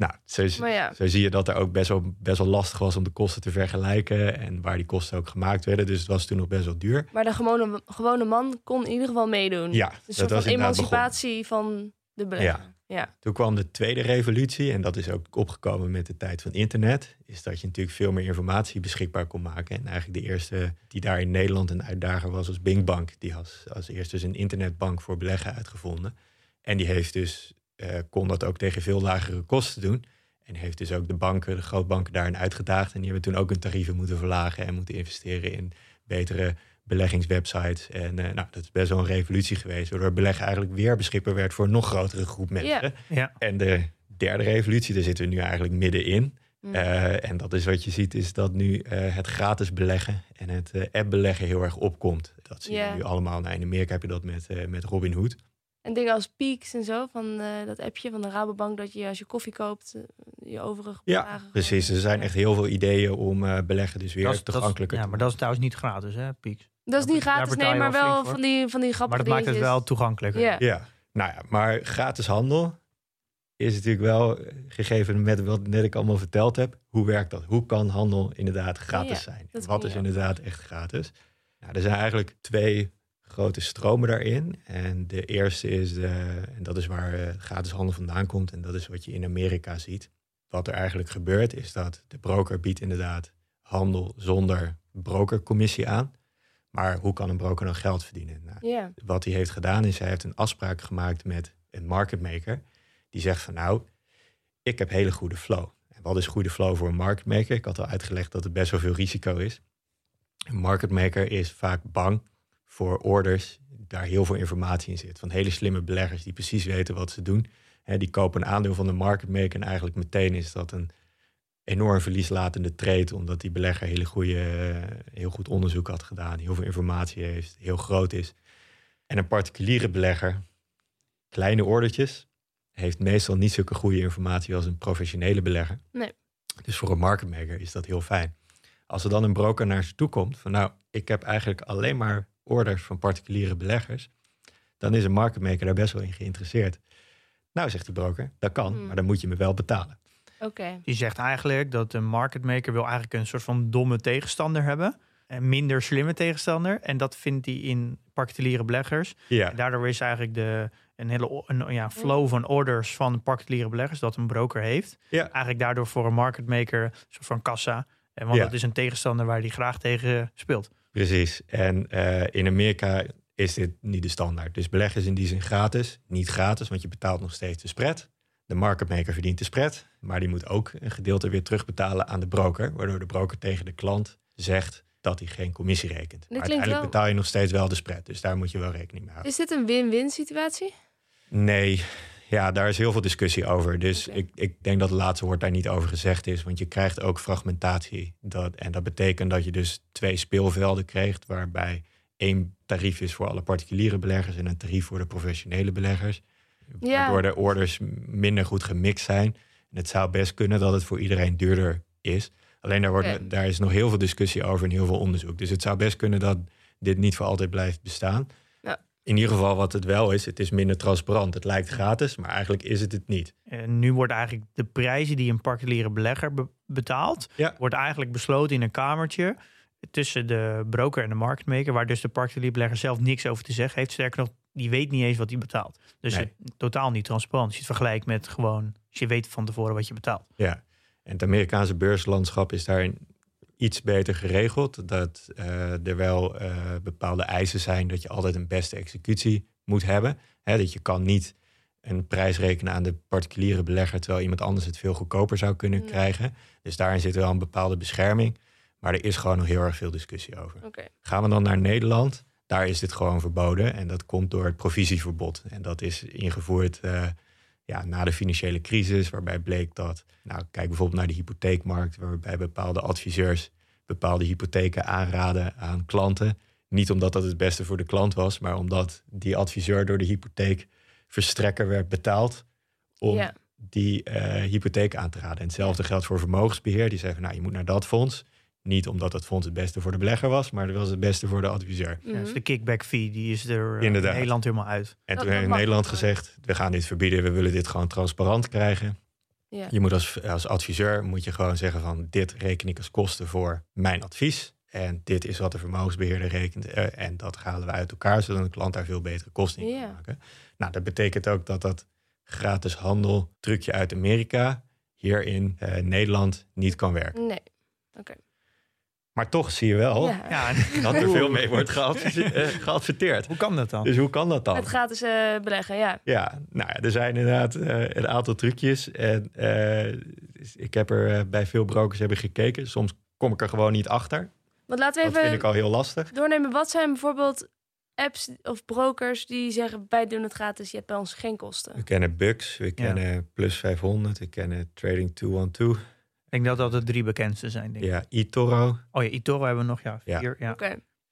nou, zo, Maar ja, zo zie je dat er ook best wel, best wel lastig was om de kosten te vergelijken. En waar die kosten ook gemaakt werden. Dus het was toen nog best wel duur. maar de gewone, gewone man kon in ieder geval meedoen. Ja, Dus dat was emancipatie van de belegger. Ja. Toen kwam de tweede revolutie, en dat is ook opgekomen met de tijd van internet, is dat je natuurlijk veel meer informatie beschikbaar kon maken. En eigenlijk de eerste die daar in Nederland een uitdager was, was Bing Bank. Die had als eerste dus een internetbank voor beleggen uitgevonden. En die heeft dus, eh, kon dat ook tegen veel lagere kosten doen. En heeft dus ook de banken, de grootbanken daarin uitgedaagd. En die hebben toen ook hun tarieven moeten verlagen en moeten investeren in betere beleggingswebsites. En eh, nou, dat is best wel een revolutie geweest, waardoor beleggen eigenlijk weer beschikbaar werd voor een nog grotere groep mensen. Ja. En de derde revolutie, daar zitten we nu eigenlijk middenin. Mm. Eh, en dat is wat je ziet, is dat nu eh, het gratis beleggen en het eh, app beleggen heel erg opkomt. Dat zie je nu allemaal. Nou, in Amerika heb je dat met, eh met Robinhood. En dingen als Peaks en zo, van eh, dat appje van de Rabobank, dat je als je koffie koopt, eh, je overige Ja, bedragen precies. Er zijn echt heel veel ideeën om eh, beleggen dus weer Dat is- dat is- toegankelijker ja, maar dat is trouwens niet gratis, hè, Pieks. Dat is niet Daar gratis, nee, maar wel van die, van die Maar grappige dat maakt het wel toegankelijker. Ja. Ja, nou ja, maar gratis handel is natuurlijk wel, gegeven met wat net ik allemaal verteld heb, hoe werkt dat? Hoe kan handel inderdaad gratis Ja, zijn? Wat is inderdaad echt gratis? Nou, er zijn eigenlijk twee grote stromen daarin. En de eerste is, de, en dat is waar eh, gratis handel vandaan komt. En dat is wat je in Amerika ziet. Wat er eigenlijk gebeurt, is dat de broker biedt inderdaad handel zonder brokercommissie aan. Maar hoe kan een broker dan geld verdienen? Nou, wat hij heeft gedaan is, hij heeft een afspraak gemaakt met een market maker. Die zegt van nou, ik heb hele goede flow. En wat is goede flow voor een market maker? Ik had al uitgelegd dat het best wel veel risico is. Een market maker is vaak bang voor orders daar heel veel informatie in zit. Van hele slimme beleggers die precies weten wat ze doen. Die kopen een aandeel van de market maker en eigenlijk meteen is dat een enorm verlieslatende trade, omdat die belegger hele goede, heel goed onderzoek had gedaan, heel veel informatie heeft, heel groot is. En een particuliere belegger, kleine ordertjes, heeft meestal niet zulke goede informatie als een professionele belegger. Nee. Dus voor een market maker is dat heel fijn. Als er dan een broker naar ze toe komt van nou, ik heb eigenlijk alleen maar orders van particuliere beleggers, dan is een market maker daar best wel in geïnteresseerd. Nou, zegt die broker, dat kan, Hmm. maar dan moet je me wel betalen. Oké. Die zegt eigenlijk dat een market maker wil eigenlijk een soort van domme tegenstander hebben. Een minder slimme tegenstander. En dat vindt hij in particuliere beleggers. Ja, En daardoor is eigenlijk de, een hele een, ja, flow van orders van particuliere beleggers dat een broker heeft. Ja. Eigenlijk daardoor voor een market maker een soort van kassa. En want Ja. dat is een tegenstander waar hij graag tegen speelt. Precies. En eh, in Amerika is dit niet de standaard. Dus beleggen is in die zin gratis. Niet gratis, want je betaalt nog steeds de spread. De market maker verdient de spread, maar die moet ook een gedeelte weer terugbetalen aan de broker, waardoor de broker tegen de klant zegt dat hij geen commissie rekent. Maar uiteindelijk wel- betaal je nog steeds wel de spread, dus daar moet je wel rekening mee houden. Is dit een win-win situatie? Nee, ja, daar is heel veel discussie over. Dus ik, ik denk dat het laatste woord daar niet over gezegd is. Want je krijgt ook fragmentatie. Dat, en dat betekent dat je dus twee speelvelden krijgt... waarbij één tarief is voor alle particuliere beleggers... en een tarief voor de professionele beleggers. Ja. Waardoor de orders minder goed gemixt zijn. En het zou best kunnen dat het voor iedereen duurder is. Alleen daar, wordt, daar is nog heel veel discussie over en heel veel onderzoek. Dus het zou best kunnen dat dit niet voor altijd blijft bestaan. In ieder geval wat het wel is, het is minder transparant. Het lijkt gratis, maar eigenlijk is het het niet. En nu wordt eigenlijk de prijzen die een particuliere belegger be- betaalt, Ja. wordt eigenlijk besloten in een kamertje tussen de broker en de market maker, waar dus de particuliere belegger zelf niks over te zeggen heeft. Sterker nog, die weet niet eens wat hij betaalt. Dus Nee. het, totaal niet transparant. Als je het vergelijkt met gewoon, als je weet van tevoren wat je betaalt. Ja, en het Amerikaanse beurslandschap is daarin iets beter geregeld. Dat eh, er wel eh, bepaalde eisen zijn dat je altijd een beste executie moet hebben. Hè, dat je kan niet een prijs rekenen aan de particuliere belegger, terwijl iemand anders het veel goedkoper zou kunnen Ja. krijgen. Dus daarin zit wel een bepaalde bescherming. Maar er is gewoon nog heel erg veel discussie over. Oké. Gaan we dan naar Nederland? Daar is dit gewoon verboden. En dat komt door het provisieverbod. En dat is ingevoerd eh, ja, na de financiële crisis, waarbij bleek dat, nou, kijk bijvoorbeeld naar de hypotheekmarkt, waarbij bepaalde adviseurs bepaalde hypotheken aanraden aan klanten. Niet omdat dat het beste voor de klant was, maar omdat die adviseur door de hypotheekverstrekker werd betaald om Ja. die eh, hypotheek aan te raden. En hetzelfde geldt voor vermogensbeheer. Die zeggen, nou, je moet naar dat fonds. Niet omdat dat fonds het beste voor de belegger was, maar dat was het beste voor de adviseur. Mhm. Ja, dus de kickback fee, die is er eh, Inderdaad. in Nederland helemaal uit. En toen heeft Nederland gezegd, we gaan dit verbieden, we willen dit gewoon transparant krijgen. Ja. Je moet als, als adviseur moet je gewoon zeggen van dit reken ik als kosten voor mijn advies. En dit is wat de vermogensbeheerder rekent. eh, en dat halen we uit elkaar, zodat de klant daar veel betere kosten in Ja. kan maken. Nou, dat betekent ook dat dat gratis handel trucje uit Amerika hier in eh, Nederland niet kan werken. Nee. Maar toch zie je wel Ja. Ja, dat er veel mee wordt geadverteerd. hoe kan dat dan? Dus hoe kan dat dan? Het gratis eh, beleggen, ja. Ja, nou ja, er zijn inderdaad eh, een aantal trucjes. En eh, ik heb er bij veel brokers hebben gekeken. Soms kom ik er gewoon niet achter. Want laten we Dat vind even ik al heel lastig. doornemen. Wat zijn bijvoorbeeld apps of brokers die zeggen... wij doen het gratis, je hebt bij ons geen kosten. We kennen Bux, we kennen Plus 500, we kennen Trading 212. Ik denk dat dat de drie bekendste zijn. Denk ik. Ja, eToro. Oh ja, Itoro hebben we nog, ja, Ja. vier. Ja. Oké.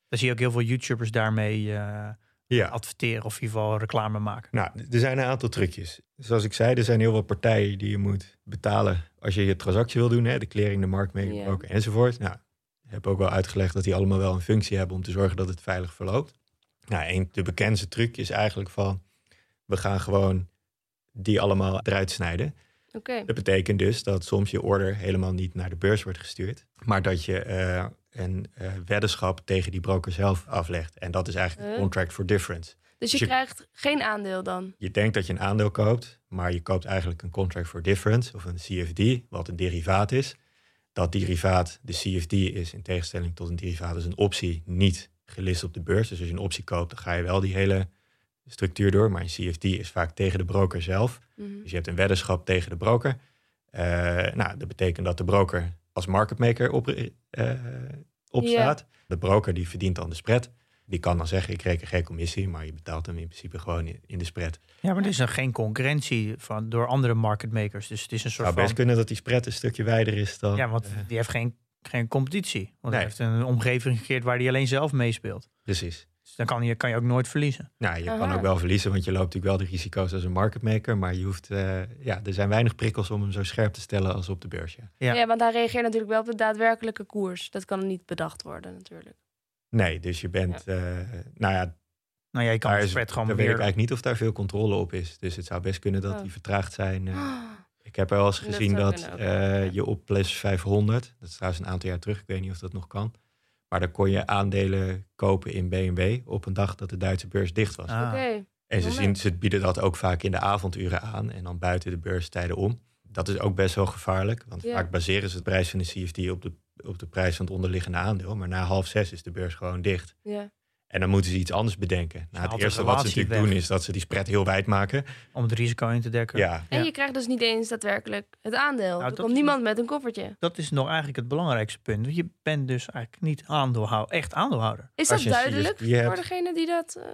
Daar zie je ook heel veel YouTubers daarmee eh, Ja, adverteren of in ieder geval reclame maken. nou, er zijn een aantal trucjes. Zoals ik zei, er zijn heel veel partijen die je moet betalen als je je transactie wil doen. Hè? De clearing, de marktmaker, Ja. broker enzovoort. Nou, ik heb ook wel uitgelegd dat die allemaal wel een functie hebben om te zorgen dat het veilig verloopt. Nou, een, de bekendste truc is eigenlijk van, we gaan gewoon die allemaal eruit snijden. Dat betekent dus dat soms je order helemaal niet naar de beurs wordt gestuurd. Maar dat je eh, een eh, weddenschap tegen die broker zelf aflegt. En dat is eigenlijk een Huh? contract for difference. Dus je je- krijgt geen aandeel dan? Je denkt dat je een aandeel koopt, maar je koopt eigenlijk een contract for difference of een CFD, wat een derivaat is. Dat derivaat, de CFD, is in tegenstelling tot een derivaat, is een optie niet gelist op de beurs. Dus als je een optie koopt, dan ga je wel die hele structuur door. Maar een CFD is vaak tegen de broker zelf. Mhm. Dus je hebt een weddenschap tegen de broker. Eh, nou, dat betekent dat de broker als marketmaker op, eh, opstaat. De broker die verdient dan de spread. Die kan dan zeggen, ik reken geen commissie, maar je betaalt hem in principe gewoon in, in de spread. Ja, maar er is er geen concurrentie van, door andere market makers. Dus het is een soort zou best van... kunnen dat die spread een stukje wijder is dan... Ja, want eh, die heeft geen, geen competitie. Want Nee. hij heeft een omgeving gecreëerd waar hij alleen zelf meespeelt. precies. Dan kan je, kan je ook nooit verliezen. Nou, je kan ook wel verliezen, want je loopt natuurlijk wel de risico's als een marketmaker. Maar je hoeft, eh, ja, er zijn weinig prikkels om hem zo scherp te stellen als op de beurs. Ja. Ja. Ja. want hij reageert natuurlijk wel op de daadwerkelijke koers. Dat kan niet bedacht worden natuurlijk. Nee, dus je bent, eh, nou ja, Nou ja, je kan is, spread gewoon weet ik weer... eigenlijk niet of daar veel controle op is. Dus het zou best kunnen dat Oh. die vertraagd zijn. eh. Ik heb wel eens Dat gezien dat, eh, ja. je op plus 500, dat is trouwens een aantal jaar terug, ik weet niet of dat nog kan. Maar dan kon je aandelen kopen in BMW op een dag dat de Duitse beurs dicht was. Ah. Oké. En ze, zien, ze bieden dat ook vaak in de avonduren aan en dan buiten de beurstijden om. Dat is ook best wel gevaarlijk, want Ja. vaak baseren ze het prijs van de CFD op de, op de prijs van het onderliggende aandeel. Maar na half zes is de beurs gewoon dicht. Ja. En dan moeten ze iets anders bedenken. Nou, het eerste wat ze natuurlijk weg. doen is dat ze die spread heel wijd maken. Om het risico in te dekken. Ja, En Ja. je krijgt dus niet eens daadwerkelijk het aandeel. Nou, er dat komt niemand met een koffertje. Dat is nog eigenlijk het belangrijkste punt. Want je bent dus eigenlijk niet aandeelhouder, echt aandeelhouder. Is dat duidelijk hebt- voor degene die, dat, eh,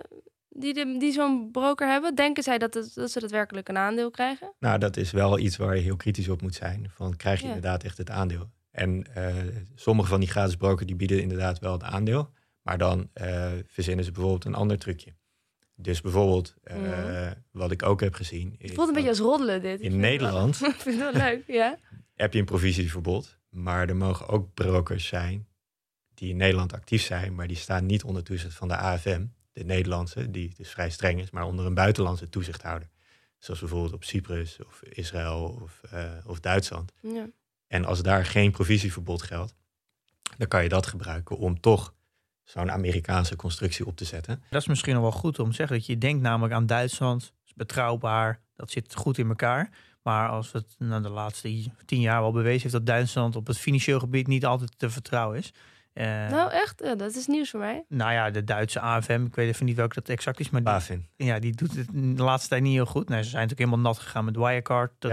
die, de- die zo'n broker hebben? Denken zij dat, het, dat ze daadwerkelijk een aandeel krijgen? nou dat is wel iets waar je heel kritisch op moet zijn. Van krijg je Ja. inderdaad echt het aandeel? En eh, sommige van die gratis brokers die bieden inderdaad wel het aandeel. Maar dan eh, verzinnen ze bijvoorbeeld een ander trucje. Dus bijvoorbeeld, eh, Mhm. wat ik ook heb gezien. Het voelt een beetje als roddelen dit. Ik In Nederland Ik vind het wel leuk, ja. heb je een provisieverbod. Maar er mogen ook brokers zijn die in Nederland actief zijn. Maar die staan niet onder toezicht van de AFM. De Nederlandse, die dus vrij streng is. Maar onder een buitenlandse toezichthouder. Zoals bijvoorbeeld op Cyprus of Israël of, eh, of Duitsland. ja. En als daar geen provisieverbod geldt, dan kan je dat gebruiken om toch zo'n Amerikaanse constructie op te zetten. Dat is misschien nog wel goed om te zeggen. Dat je denkt namelijk aan Duitsland. Is betrouwbaar. Dat zit goed in elkaar. Maar als het nou, de laatste tien jaar wel bewezen heeft dat Duitsland op het financieel gebied niet altijd te vertrouwen is. Eh, Nou, echt? Ja, dat is nieuws voor mij. nou ja, de Duitse AFM, ik weet even niet welke dat exact is, maar die, ja, die doet het de laatste tijd niet heel goed. Nou, ze zijn natuurlijk helemaal nat gegaan met Wirecard.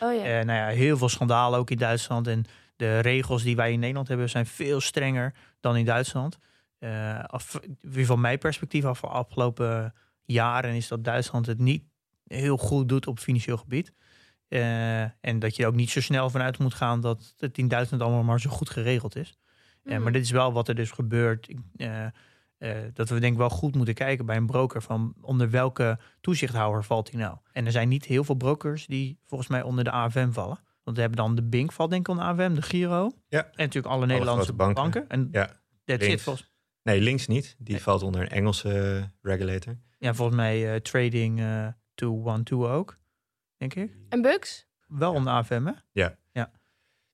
Oh ja. Eh, nou ja, heel veel schandalen ook in Duitsland. En de regels die wij in Nederland hebben zijn veel strenger dan in Duitsland. Eh af, weer van mijn perspectief af de afgelopen jaren is dat Duitsland het niet heel goed doet op financieel gebied. Eh, en dat je er ook niet zo snel vanuit moet gaan dat het in Duitsland allemaal maar zo goed geregeld is. Mhm. maar dit is wel wat er dus gebeurt. Ik, eh, eh, dat we denk ik wel goed moeten kijken bij een broker van onder welke toezichthouder valt hij nou. En er zijn niet heel veel brokers die volgens mij onder de AFM vallen. Want we hebben dan de Bink valt denk ik onder de AFM, de Giro. Ja. En natuurlijk alle Nederlandse banken. banken. En Ja, dat zit volgens, Nee, links niet. Die Nee. valt onder een Engelse eh, regulator. ja, volgens mij eh, Trading eh 212 ook, denk ik. En Bugs? Wel onder de AFM hè?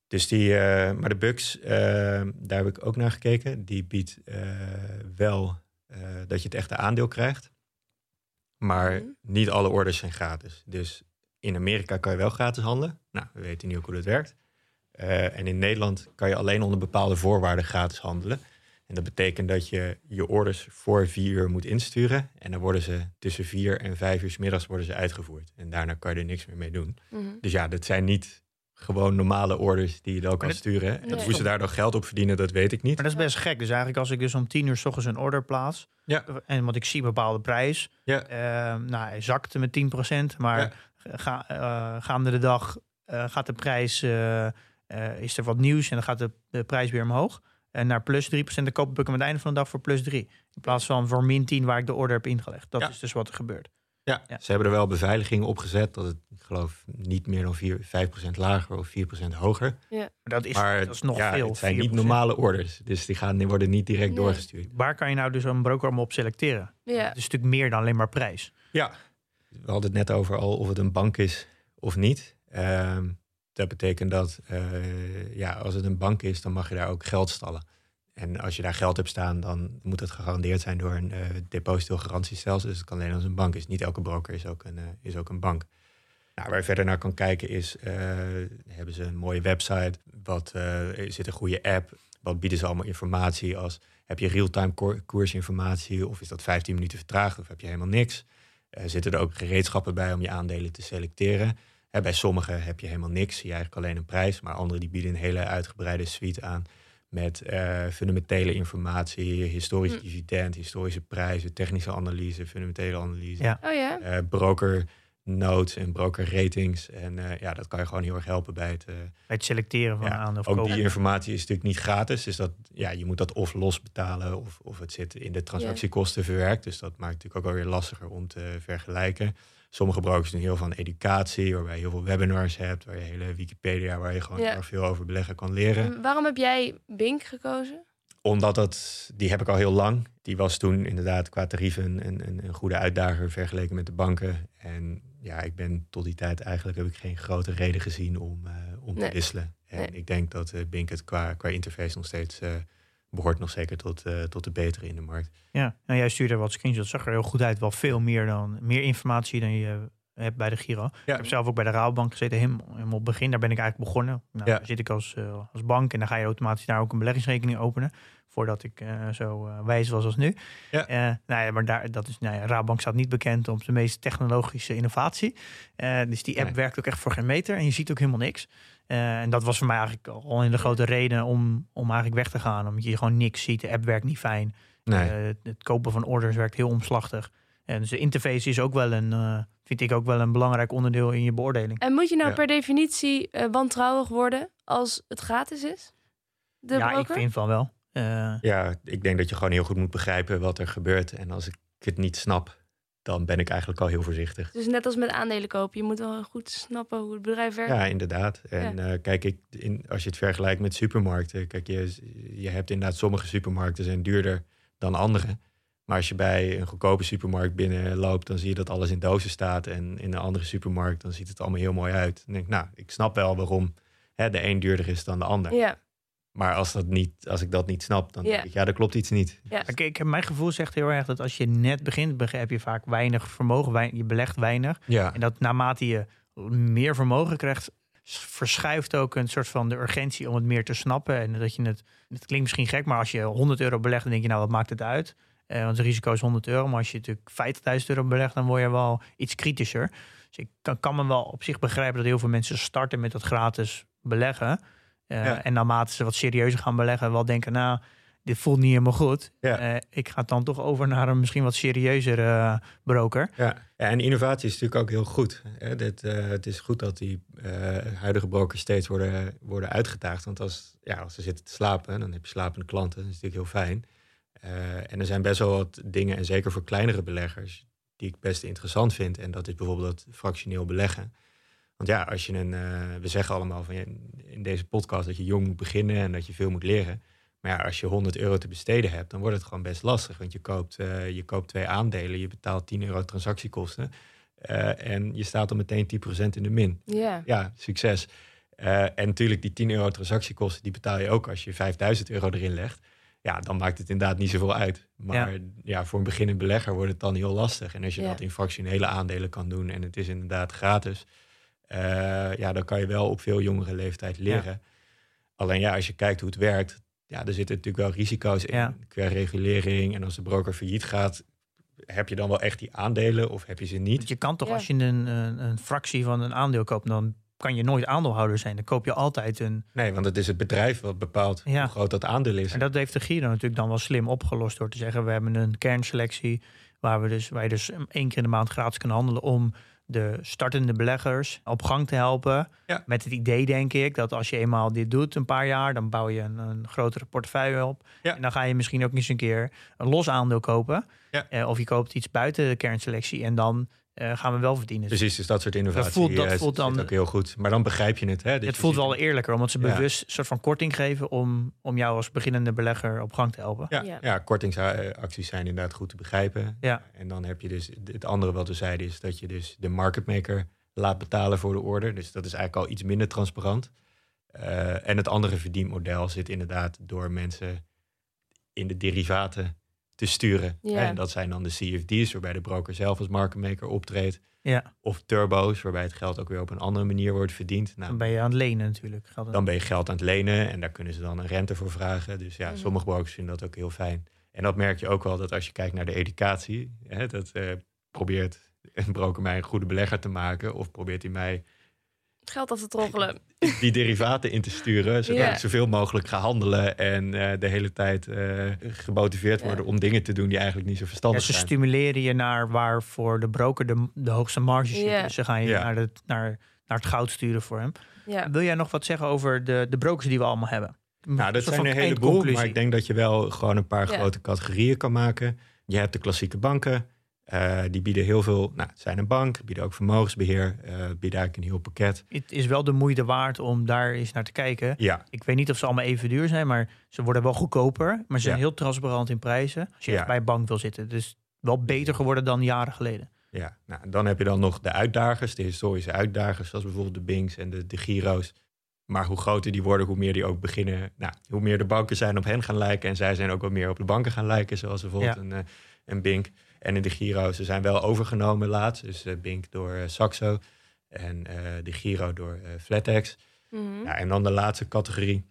Dus die, eh, maar de Bucks, eh, daar heb ik ook naar gekeken. Die biedt eh, wel eh, dat je het echte aandeel krijgt. Maar Mhm. niet alle orders zijn gratis. Dus in Amerika kan je wel gratis handelen. Nou, we weten nu ook hoe dat werkt. Eh, en in Nederland kan je alleen onder bepaalde voorwaarden gratis handelen. En dat betekent dat je je orders voor vier uur moet insturen. En dan worden ze tussen vier en vijf uur 's middags worden ze uitgevoerd. En daarna kan je er niks meer mee doen. Mhm. Dus ja, dat zijn niet gewoon normale orders die je dan kan dat- sturen. En Nee. hoe ze daar dan geld op verdienen, dat weet ik niet. Maar dat is best gek. Dus eigenlijk als ik dus om tien uur s ochtends een order plaats. Ja. En want ik zie een bepaalde prijs. Ja. eh, nou, hij zakte met 10%. Maar Ja. ga, eh, gaande de dag eh, gaat de prijs... is er wat nieuws en dan gaat de, de prijs weer omhoog. En naar plus 3%, dan koop ik hem aan het einde van de dag voor plus 3. In plaats van voor min 10 waar ik de order heb ingelegd. Dat Ja. is dus wat er gebeurt. Ja, Ja. ze hebben er wel beveiliging op gezet. Dat het, ik geloof, niet meer dan 4, 5% lager of 4% hoger. Maar dat is, maar dat is nog ja, veel. het zijn 4%. niet normale orders. Dus die, gaan, die worden niet direct Nee. doorgestuurd. Waar kan je nou dus een broker om op selecteren? Ja. Het is natuurlijk meer dan alleen maar prijs. Ja, we hadden het net over al of het een bank is of niet. Ehm, dat betekent dat eh, ja, als het een bank is, dan mag je daar ook geld stallen. En als je daar geld hebt staan, dan moet het gegarandeerd zijn door een uh, depositogarantiestelsel. Dus het kan alleen als een bank is. Niet elke broker is ook een, uh, is ook een bank. Nou, waar je verder naar kan kijken is, hebben ze een mooie website? Wat, zit een goede app? Wat bieden ze allemaal informatie als... heb je real-time koersinformatie of is dat 15 minuten vertraagd of heb je helemaal niks? zitten er ook gereedschappen bij om je aandelen te selecteren? Bij sommigen heb je helemaal niks, zie je eigenlijk alleen een prijs. Maar anderen die bieden een hele uitgebreide suite aan met uh, fundamentele informatie, historisch hm. dividend, historische prijzen, technische analyse, fundamentele analyse. Ja. Oh ja. Uh, broker notes en broker ratings. En uh, ja, dat kan je gewoon heel erg helpen bij het, bij het selecteren van ja, aan of Ook kopen. die informatie is natuurlijk niet gratis. Dus dat, ja, je moet dat of los betalen of, of het zit in de transactiekosten verwerkt. Dus dat maakt het natuurlijk ook alweer lastiger om te vergelijken. Sommige brokers doen heel van educatie, waarbij je heel veel webinars hebt, waar je hele Wikipedia, waar je gewoon ja. veel over beleggen kan leren. Waarom heb jij Bink gekozen? Omdat dat, die heb ik al heel lang. Die was toen inderdaad qua tarieven een, een, een goede uitdager vergeleken met de banken. En ja, ik ben tot die tijd eigenlijk heb ik geen grote reden gezien om, uh, om nee. te wisselen. En nee. ik denk dat uh, Bink het qua, qua interface nog steeds uh, behoort nog zeker tot, uh, tot de betere in de markt. Ja, nou jij stuurde wat screenshots, zag er heel goed uit. Wel veel meer dan meer informatie dan je hebt bij de Giro. Ja. Ik heb zelf ook bij de Rabobank gezeten, helemaal, helemaal op het begin. Daar ben ik eigenlijk begonnen. Nou, ja. Daar zit ik als, uh, als bank en dan ga je automatisch daar ook een beleggingsrekening openen. Voordat ik uh, zo wijs was als nu. Ja. nou ja, maar daar, dat is, nou ja, Rabobank staat niet bekend om de meest technologische innovatie. dus die app nee. werkt ook echt voor geen meter en je ziet ook helemaal niks. Uh, en dat was voor mij eigenlijk al in de grote reden om, om eigenlijk weg te gaan. Omdat je gewoon niks ziet. De app werkt niet fijn. Nee. Uh, het kopen van orders werkt heel omslachtig. En dus de interface is ook wel een, uh, vind ik ook wel een belangrijk onderdeel in je beoordeling. En moet je nou ja. per definitie wantrouwig worden als het gratis is? De ja, broker? ik vind van wel. ja, ik denk dat je gewoon heel goed moet begrijpen wat er gebeurt. En als ik het niet snap, dan ben ik eigenlijk al heel voorzichtig. Dus net als met aandelen kopen, je moet wel goed snappen hoe het bedrijf werkt. Ja, inderdaad. En ja. uh, kijk, ik, in, als je het vergelijkt met supermarkten, kijk, je, je hebt inderdaad sommige supermarkten zijn duurder dan andere. Maar als je bij een goedkope supermarkt binnenloopt, dan zie je dat alles in dozen staat. En in een andere supermarkt, dan ziet het allemaal heel mooi uit. Dan denk ik, nou, ik snap wel waarom hè, de een duurder is dan de ander. Ja. Maar als, dat niet, als ik dat niet snap, dan ja. denk ik, ja, er klopt iets niet. Ja. Ik heb mijn gevoel zegt heel erg dat als je net begint, heb je vaak weinig vermogen, weinig, je belegt weinig. Ja. En dat naarmate je meer vermogen krijgt, verschuift ook een soort van de urgentie om het meer te snappen. En dat je het, het klinkt misschien gek, maar als je 100 euro belegt, dan denk je, nou, wat maakt het uit? Uh, want het risico is 100 euro. Maar als je natuurlijk 50.000 euro belegt, dan word je wel iets kritischer. Dus ik kan, kan me wel op zich begrijpen dat heel veel mensen starten met dat gratis beleggen. Uh, ja. En naarmate ze wat serieuzer gaan beleggen, wel denken, nou, dit voelt niet helemaal goed. Ja. Uh, ik ga dan toch over naar een misschien wat serieuzer uh, broker. Ja. en innovatie is natuurlijk ook heel goed. Hè? Dit, het is goed dat die huidige brokers steeds worden, worden uitgedaagd. Want als, ja, als ze zitten te slapen, dan heb je slapende klanten. Dat is natuurlijk heel fijn. En er zijn best wel wat dingen, en zeker voor kleinere beleggers, die ik best interessant vind. En dat is bijvoorbeeld dat fractioneel beleggen. Want ja, als je een. Uh, we zeggen allemaal van in deze podcast dat je jong moet beginnen en dat je veel moet leren. Maar ja, als je 100 euro te besteden hebt, dan wordt het gewoon best lastig. Want je koopt, uh, je koopt twee aandelen, je betaalt 10 euro transactiekosten. en je staat dan meteen 10% in de min. Yeah. Ja, succes. en natuurlijk, die 10 euro transactiekosten, die betaal je ook als je 5000 euro erin legt ja, dan maakt het inderdaad niet zoveel uit. Maar ja. ja, voor een beginnende belegger wordt het dan heel lastig. En als je Ja. dat in fractionele aandelen kan doen en het is inderdaad gratis, eh, ja, dan kan je wel op veel jongere leeftijd leren. Alleen ja, als je kijkt hoe het werkt, ja, er zitten natuurlijk wel risico's in Ja. qua regulering. En als de broker failliet gaat, heb je dan wel echt die aandelen of heb je ze niet? Want je kan toch, Ja. als je een, een, een fractie van een aandeel koopt, dan kan je nooit aandeelhouder zijn. Dan koop je altijd een. Nee, want het is het bedrijf wat bepaalt Ja. hoe groot dat aandeel is. En dat heeft de Giro natuurlijk dan wel slim opgelost door te zeggen: we hebben een kernselectie waar, we dus, waar je dus één keer in de maand gratis kan handelen om de startende beleggers op gang te helpen. Ja. Met het idee, denk ik, dat als je eenmaal dit doet een paar jaar, dan bouw je een, een grotere portefeuille op. Ja. En dan ga je misschien ook eens een keer een los aandeel kopen. Ja. Eh, of je koopt iets buiten de kernselectie en dan eh, gaan we wel verdienen. Precies, dus dat soort innovatie voelt- dat eh, voelt dan- ook heel goed. Maar dan begrijp je het. Hè? Dat het voelt wel eerlijker, omdat ze Ja. bewust een soort van korting geven om, om jou als beginnende belegger op gang te helpen. Ja, Ja. ja. kortingsacties zijn inderdaad goed te begrijpen. Ja. En dan heb je dus het andere wat we zeiden is dat je dus de market maker laat betalen voor de order. Dus dat is eigenlijk al iets minder transparant. Eh, en het andere verdienmodel zit inderdaad door mensen in de derivaten te sturen. Ja. En dat zijn dan de CFD's, waarbij de broker zelf als marketmaker optreedt. Ja, Of turbo's, waarbij het geld ook weer op een andere manier wordt verdiend. Nou, dan ben je aan het lenen natuurlijk. Geld- dan ben je geld aan het lenen en daar kunnen ze dan een rente voor vragen. Dus ja, Mhm. sommige brokers vinden dat ook heel fijn. En dat merk je ook wel dat als je kijkt naar de educatie, hè, dat eh, probeert een broker mij een goede belegger te maken, of probeert hij mij Geld af te troggelen. die derivaten in te sturen, zodat Ja. ik zoveel mogelijk ga handelen en eh, de hele tijd eh, gemotiveerd Ja. worden om dingen te doen die eigenlijk niet zo Ja, verstandig ze zijn. stimuleren je naar waar voor de broker de, de hoogste marge zit. Ja. Dus ze gaan je Ja. naar, de, naar, naar het goud sturen voor hem. Ja. Wil jij nog wat zeggen over de, de brokers die we allemaal hebben? Nou, dat zijn een heleboel, maar ik denk dat je wel gewoon een paar Ja. grote categorieën kan maken. Je hebt de klassieke banken, eh, die bieden heel veel, nou, het zijn een bank, bieden ook vermogensbeheer, eh bieden eigenlijk een heel pakket. Het is wel de moeite waard om daar eens naar te kijken. Ja, Ik weet niet of ze allemaal even duur zijn, maar ze worden wel goedkoper. Maar ze zijn heel transparant in prijzen. Als je Ja. echt bij een bank wil zitten. Dus wel beter geworden dan jaren geleden. ja. Nou, dan heb je dan nog de uitdagers, de historische uitdagers, zoals bijvoorbeeld de Binks en de, de Giro's. Maar hoe groter die worden, hoe meer die ook beginnen. Nou, hoe meer de banken zijn op hen gaan lijken. En zij zijn ook wat meer op de banken gaan lijken. Zoals bijvoorbeeld Ja. een, eh, een Bink. En in de Giro's, ze zijn wel overgenomen laatst. Dus eh, Bink door eh, Saxo. En eh, de Giro door eh, Flatex. Mhm. Ja, en dan de laatste categorie.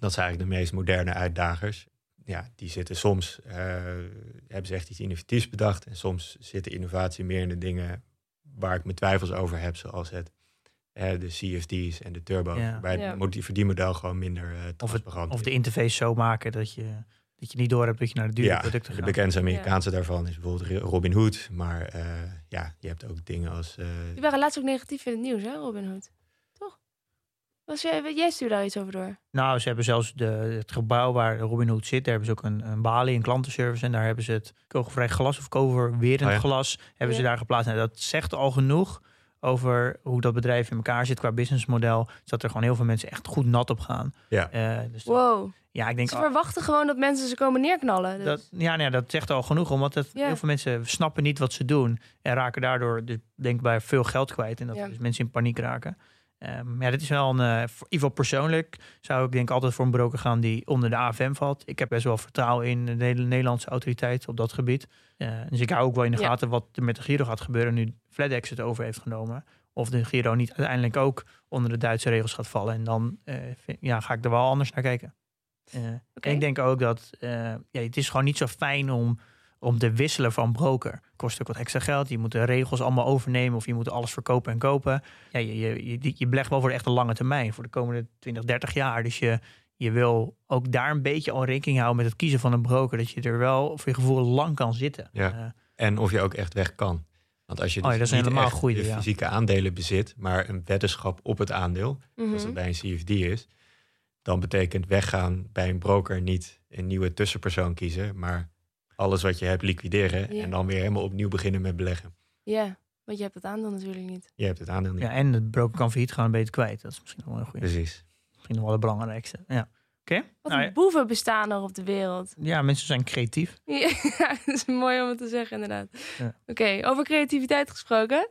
Dat zijn eigenlijk de meest moderne uitdagers. Ja, die zitten soms, eh, hebben ze echt iets innovatiefs bedacht. En soms zit de innovatie meer in de dingen waar ik mijn twijfels over heb. Zoals het, eh, de CFD's en de turbo. Ja. Bij Ja. het modi- verdienmodel gewoon minder eh transparant Of de interface zo maken dat je, dat je niet door hebt dat je naar de dure ja, producten de gaat. bekendste Amerikaanse daarvan is bijvoorbeeld Robin Hood. Maar eh, ja, je hebt ook dingen als... eh, Die waren laatst ook negatief in het nieuws, hè, Robin Hood? Toch? Was jij, jij stuurde daar iets over door. Nou, ze hebben zelfs de, het gebouw waar Robin Hood zit, daar hebben ze ook een, een balie, een klantenservice. En daar hebben ze het kogelvrij glas of kogelwerend Oh ja. glas hebben ze daar geplaatst. Nou, dat zegt al genoeg over hoe dat bedrijf in elkaar zit qua businessmodel. Dus dat er gewoon heel veel mensen echt goed nat op gaan. Ja. Eh, dus dat- Wow. Ja, ik denk... Ze verwachten gewoon dat mensen ze komen neerknallen. Dus. Dat, ja, nou ja, dat zegt al genoeg, omdat het, Ja. heel veel mensen snappen niet wat ze doen en raken daardoor, dus, denk ik, bij veel geld kwijt en dat Ja. dus mensen in paniek raken. Ehm, ja, dit is wel een, voor, in ieder geval persoonlijk zou ik denk altijd voor een broker gaan die onder de AFM valt. Ik heb best wel vertrouwen in de Neder- Nederlandse autoriteit op dat gebied. Eh, dus ik hou ook wel in de Ja. gaten wat er met de Giro gaat gebeuren nu FedEx het over heeft genomen. Of de Giro niet uiteindelijk ook onder de Duitse regels gaat vallen. En dan eh, vind- ja, ga ik er wel anders naar kijken. Eh, en ik denk ook dat eh, ja, het is gewoon niet zo fijn om, om te wisselen van broker. Kost ook wat extra geld. Je moet de regels allemaal overnemen of je moet alles verkopen en kopen. Ja, je, je, je, je belegt wel voor de echt een lange termijn, voor de komende 20, 30 jaar. Dus je, je wil ook daar een beetje al rekening houden met het kiezen van een broker. Dat je er wel voor je gevoel lang kan zitten. Ja. Eh, En of je ook echt weg kan. Want als je Oh dus ja, dat is niet helemaal echt goeie, de ja. fysieke aandelen bezit, maar een weddenschap op het aandeel, als dat bij een CFD is, dan betekent weggaan bij een broker niet een nieuwe tussenpersoon kiezen, maar alles wat je hebt liquideren Ja. en dan weer helemaal opnieuw beginnen met beleggen. Ja, want je hebt het aandeel natuurlijk niet. Je hebt het aandeel niet. ja, en het broker kan failliet gaan en beter kwijt. Dat is misschien nog wel een goede. Precies. Misschien nog wel het belangrijkste. Ja. Oké. Wat Nou een boeven bestaan er op de wereld. ja, mensen zijn creatief. Ja, dat is mooi om het te zeggen, inderdaad. Ja. Oké, over creativiteit gesproken.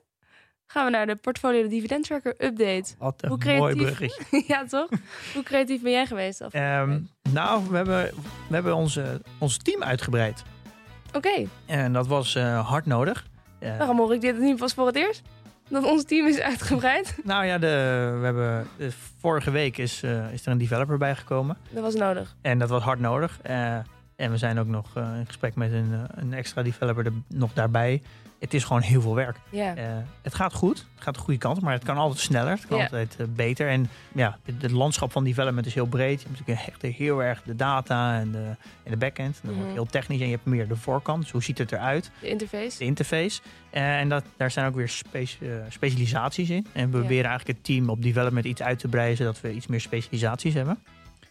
Gaan we naar de portfolio de dividendtracker update. Wat een Hoe mooi creatief. bruggetje. ja, toch? Hoe creatief ben jij geweest? Ehm, nou, we hebben, we hebben onze, ons team uitgebreid. Oké, En dat was eh, hard nodig. Eh, waarom hoor ik dit niet pas voor het eerst? Dat ons team is uitgebreid. nou ja, de, we hebben, de, vorige week is, eh, is er een developer bijgekomen. Dat was nodig. En dat was hard nodig. En we zijn ook nog eh, in gesprek met een, eh, een extra developer er nog daarbij. Het is gewoon heel veel werk. Eh, het gaat goed. Het gaat de goede kant. Maar het kan altijd sneller. Het kan altijd beter. En ja, het, landschap van development is heel breed. Je hebt natuurlijk echt heel erg de data en de, en de backend. Dat wordt Mhm. heel technisch. En je hebt meer de voorkant. Dus hoe ziet het eruit? De interface. De interface. En dat, daar zijn ook weer spe- specialisaties in. En we proberen eigenlijk het team op development iets uit te breiden. Zodat we iets meer specialisaties hebben.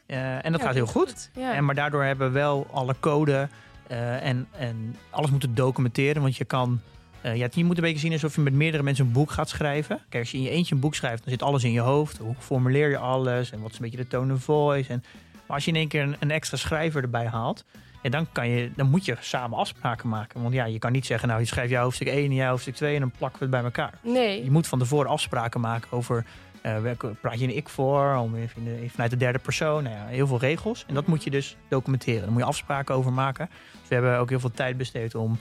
Eh, en dat Ja, gaat heel goed. Ja. En, maar daardoor hebben we wel alle code eh, en, en alles moeten documenteren. Want je kan. eh, ja, je moet een beetje zien alsof je met meerdere mensen een boek gaat schrijven. Kijk, als je in je eentje een boek schrijft, dan zit alles in je hoofd. Hoe formuleer je alles en wat is een beetje de tone of voice. En, maar als je in één keer een, een extra schrijver erbij haalt, ja, dan, kan je, dan moet je samen afspraken maken. Want ja, je kan niet zeggen, nou, je schrijft jou hoofdstuk 1 en jij hoofdstuk 2 en dan plakken we het bij elkaar. Nee. Je moet van tevoren afspraken maken over Welke praat je in ik voor? Om even de, vanuit de derde persoon. Nou ja, heel veel regels. En dat moet je dus documenteren. Daar moet je afspraken over maken. Dus we hebben ook heel veel tijd besteed om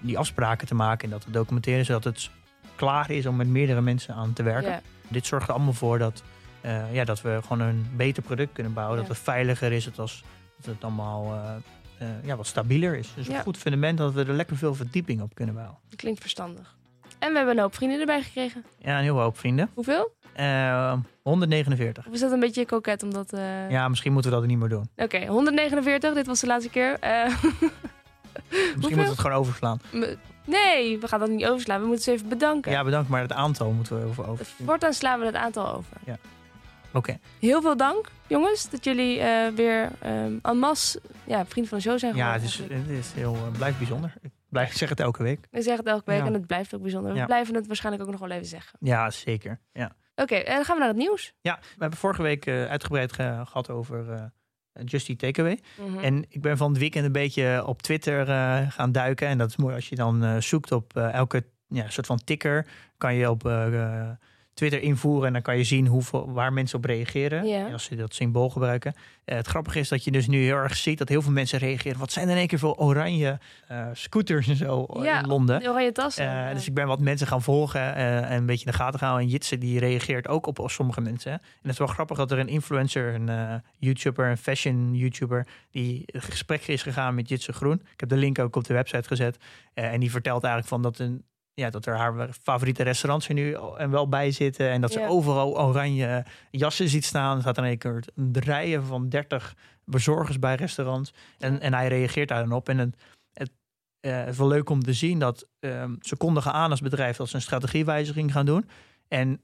die afspraken te maken en dat te documenteren, zodat het klaar is om met meerdere mensen aan te werken. Dit zorgt er allemaal voor dat, eh, ja, dat we gewoon een beter product kunnen bouwen. Dat het veiliger is, dat, als, dat het allemaal eh, ja, wat stabieler is. Dus Ja. een goed fundament dat we er lekker veel verdieping op kunnen bouwen. Dat klinkt verstandig. En we hebben een hoop vrienden erbij gekregen. Ja, een heel hoop vrienden. Hoeveel? Eh, 149. Of is dat een beetje koket omdat... eh, Ja, misschien moeten we dat niet meer doen. Oké, 149. Dit was de laatste keer. Eh, Misschien moeten we het gewoon overslaan. nee, we gaan dat niet overslaan. We moeten ze even bedanken. Ja, bedankt, maar het aantal moeten we over over. Voortaan slaan we het aantal over. Oké. Heel veel dank, jongens, dat jullie eh, weer um, en masse ja, vriend van de show zijn Ja, geworden. het is, eigenlijk. het is heel, eh, blijft bijzonder. Ik blijf ik zeg het elke week. We zeggen het elke week Ja. en het blijft ook bijzonder. We Ja. blijven het waarschijnlijk ook nog wel even zeggen. Ja, zeker. Ja. Oké, en dan gaan we naar het nieuws. Ja, we hebben vorige week eh, uitgebreid ge- gehad over eh Just Eat Takeaway. Mhm. En ik ben van het weekend een beetje op Twitter eh, gaan duiken. En dat is mooi als je dan eh, zoekt op eh, elke ja, soort van ticker. Kan je op eh, eh, Twitter invoeren en dan kan je zien hoeveel, waar mensen op reageren. Ja. Als ze dat symbool gebruiken. Eh, het grappige is dat je dus nu heel erg ziet dat heel veel mensen reageren. Wat zijn er in één keer veel oranje eh, scooters en zo Ja, in Londen. De oranje tassen. Eh, ja. Dus ik ben wat mensen gaan volgen eh, en een beetje in de gaten gaan. En Jitse die reageert ook op, op sommige mensen. En het is wel grappig dat er een influencer, een eh, YouTuber, een fashion YouTuber, die in gesprek is gegaan met Jitse Groen. Ik heb de link ook op de website gezet. Eh, en die vertelt eigenlijk van dat een ja, dat er haar favoriete restaurants er nu en wel bij zitten. En dat ze Ja. overal oranje jassen ziet staan. Er staat een keer een rijen van 30 bezorgers bij restaurants. En, en hij reageert daar dan op. En het, het, eh, het is wel leuk om te zien dat ehm, ze kondigen aan als bedrijf dat ze een strategiewijziging gaan doen. En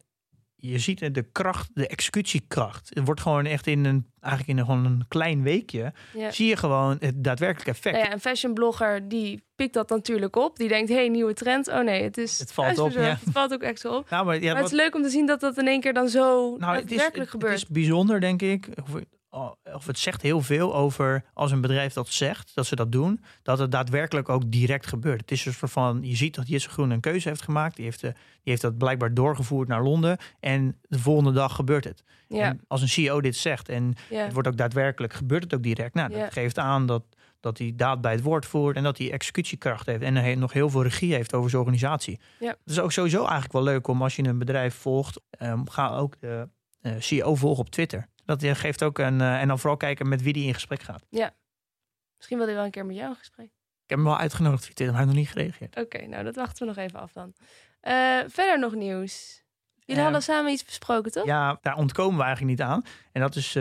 je ziet de kracht, de executiekracht. Het wordt gewoon echt in een, eigenlijk in een, gewoon een klein weekje, ja. zie je gewoon het daadwerkelijk effect. Nou ja, een fashionblogger die pikt dat natuurlijk op. Die denkt, hé, hey, nieuwe trend. Oh nee, het is Het valt op, ja. Het valt ook extra op. Nou, maar ja, maar wat- het is leuk om te zien dat dat in één keer dan zo Nou, het is, daadwerkelijk het, gebeurt. het is bijzonder, denk ik. Of, of het zegt heel veel over als een bedrijf dat zegt, dat ze dat doen, dat het daadwerkelijk ook direct gebeurt. Het is soort van, je ziet dat Jesse Groen een keuze heeft gemaakt. Die heeft, de, die heeft dat blijkbaar doorgevoerd naar Londen. En de volgende dag gebeurt het. ja, En als een CEO dit zegt en ja. het wordt ook daadwerkelijk, gebeurt het ook direct. Nou, dat Ja. geeft aan dat, dat hij daad bij het woord voert en dat hij executiekracht heeft. En nog heel veel regie heeft over zijn organisatie. Ja. Het is ook sowieso eigenlijk wel leuk om als je een bedrijf volgt, ehm, ga ook de eh, CEO volgen op Twitter. Dat eh, geeft ook een. eh, en dan vooral kijken met wie die in gesprek gaat. Misschien wil hij wel een keer met jou in gesprek. Ik heb hem wel uitgenodigd Twitter, maar hij heeft nog niet gereageerd. Oké, nou dat wachten we nog even af dan. Eh, verder nog nieuws. Jullie hadden samen iets besproken, toch? Ja, daar ontkomen we eigenlijk niet aan. En dat is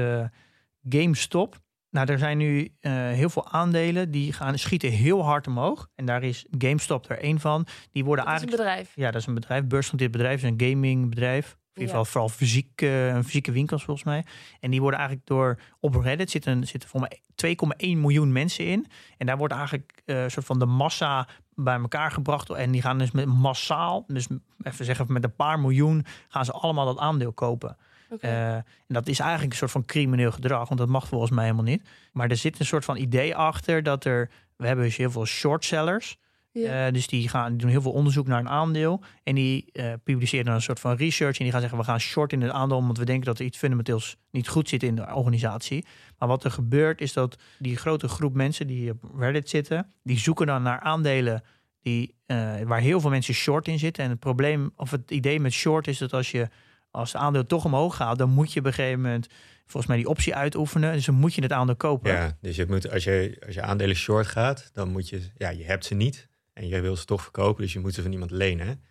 GameStop. Nou, er zijn nu heel veel aandelen die gaan schieten heel hard omhoog. En daar is GameStop er één van. Die worden dat is een eigenlijk bedrijf. Ja, dat is een bedrijf, beursgenoteerd bedrijf, is een gamingbedrijf. In ieder geval vooral fysiek, eh, fysieke winkels volgens mij. En die worden eigenlijk door, op Reddit zitten, zitten voor mij 2,1 miljoen mensen in. En daar wordt eigenlijk eh, een soort van de massa bij elkaar gebracht. En die gaan dus met massaal, dus even zeggen met een paar miljoen, gaan ze allemaal dat aandeel kopen. Eh, en dat is eigenlijk een soort van crimineel gedrag, want dat mag volgens mij helemaal niet. Maar er zit een soort van idee achter dat er, we hebben dus heel veel shortsellers. Ja. Eh, dus die, gaan, die doen heel veel onderzoek naar een aandeel. En die eh, publiceren dan een soort van research. En die gaan zeggen, we gaan short in het aandeel... want we denken dat er iets fundamenteels niet goed zit in de organisatie. Maar wat er gebeurt is dat die grote groep mensen die op Reddit zitten... die zoeken dan naar aandelen die, eh, waar heel veel mensen short in zitten. En het probleem, of het idee met short is dat als je... Als het aandeel toch omhoog gaat, dan moet je op een gegeven moment volgens mij die optie uitoefenen. Dus dan moet je het aandeel kopen. Ja, dus je moet, als, je, als je aandelen short gaat, dan moet je, ja, je hebt ze niet en je wil ze toch verkopen, dus je moet ze van iemand lenen.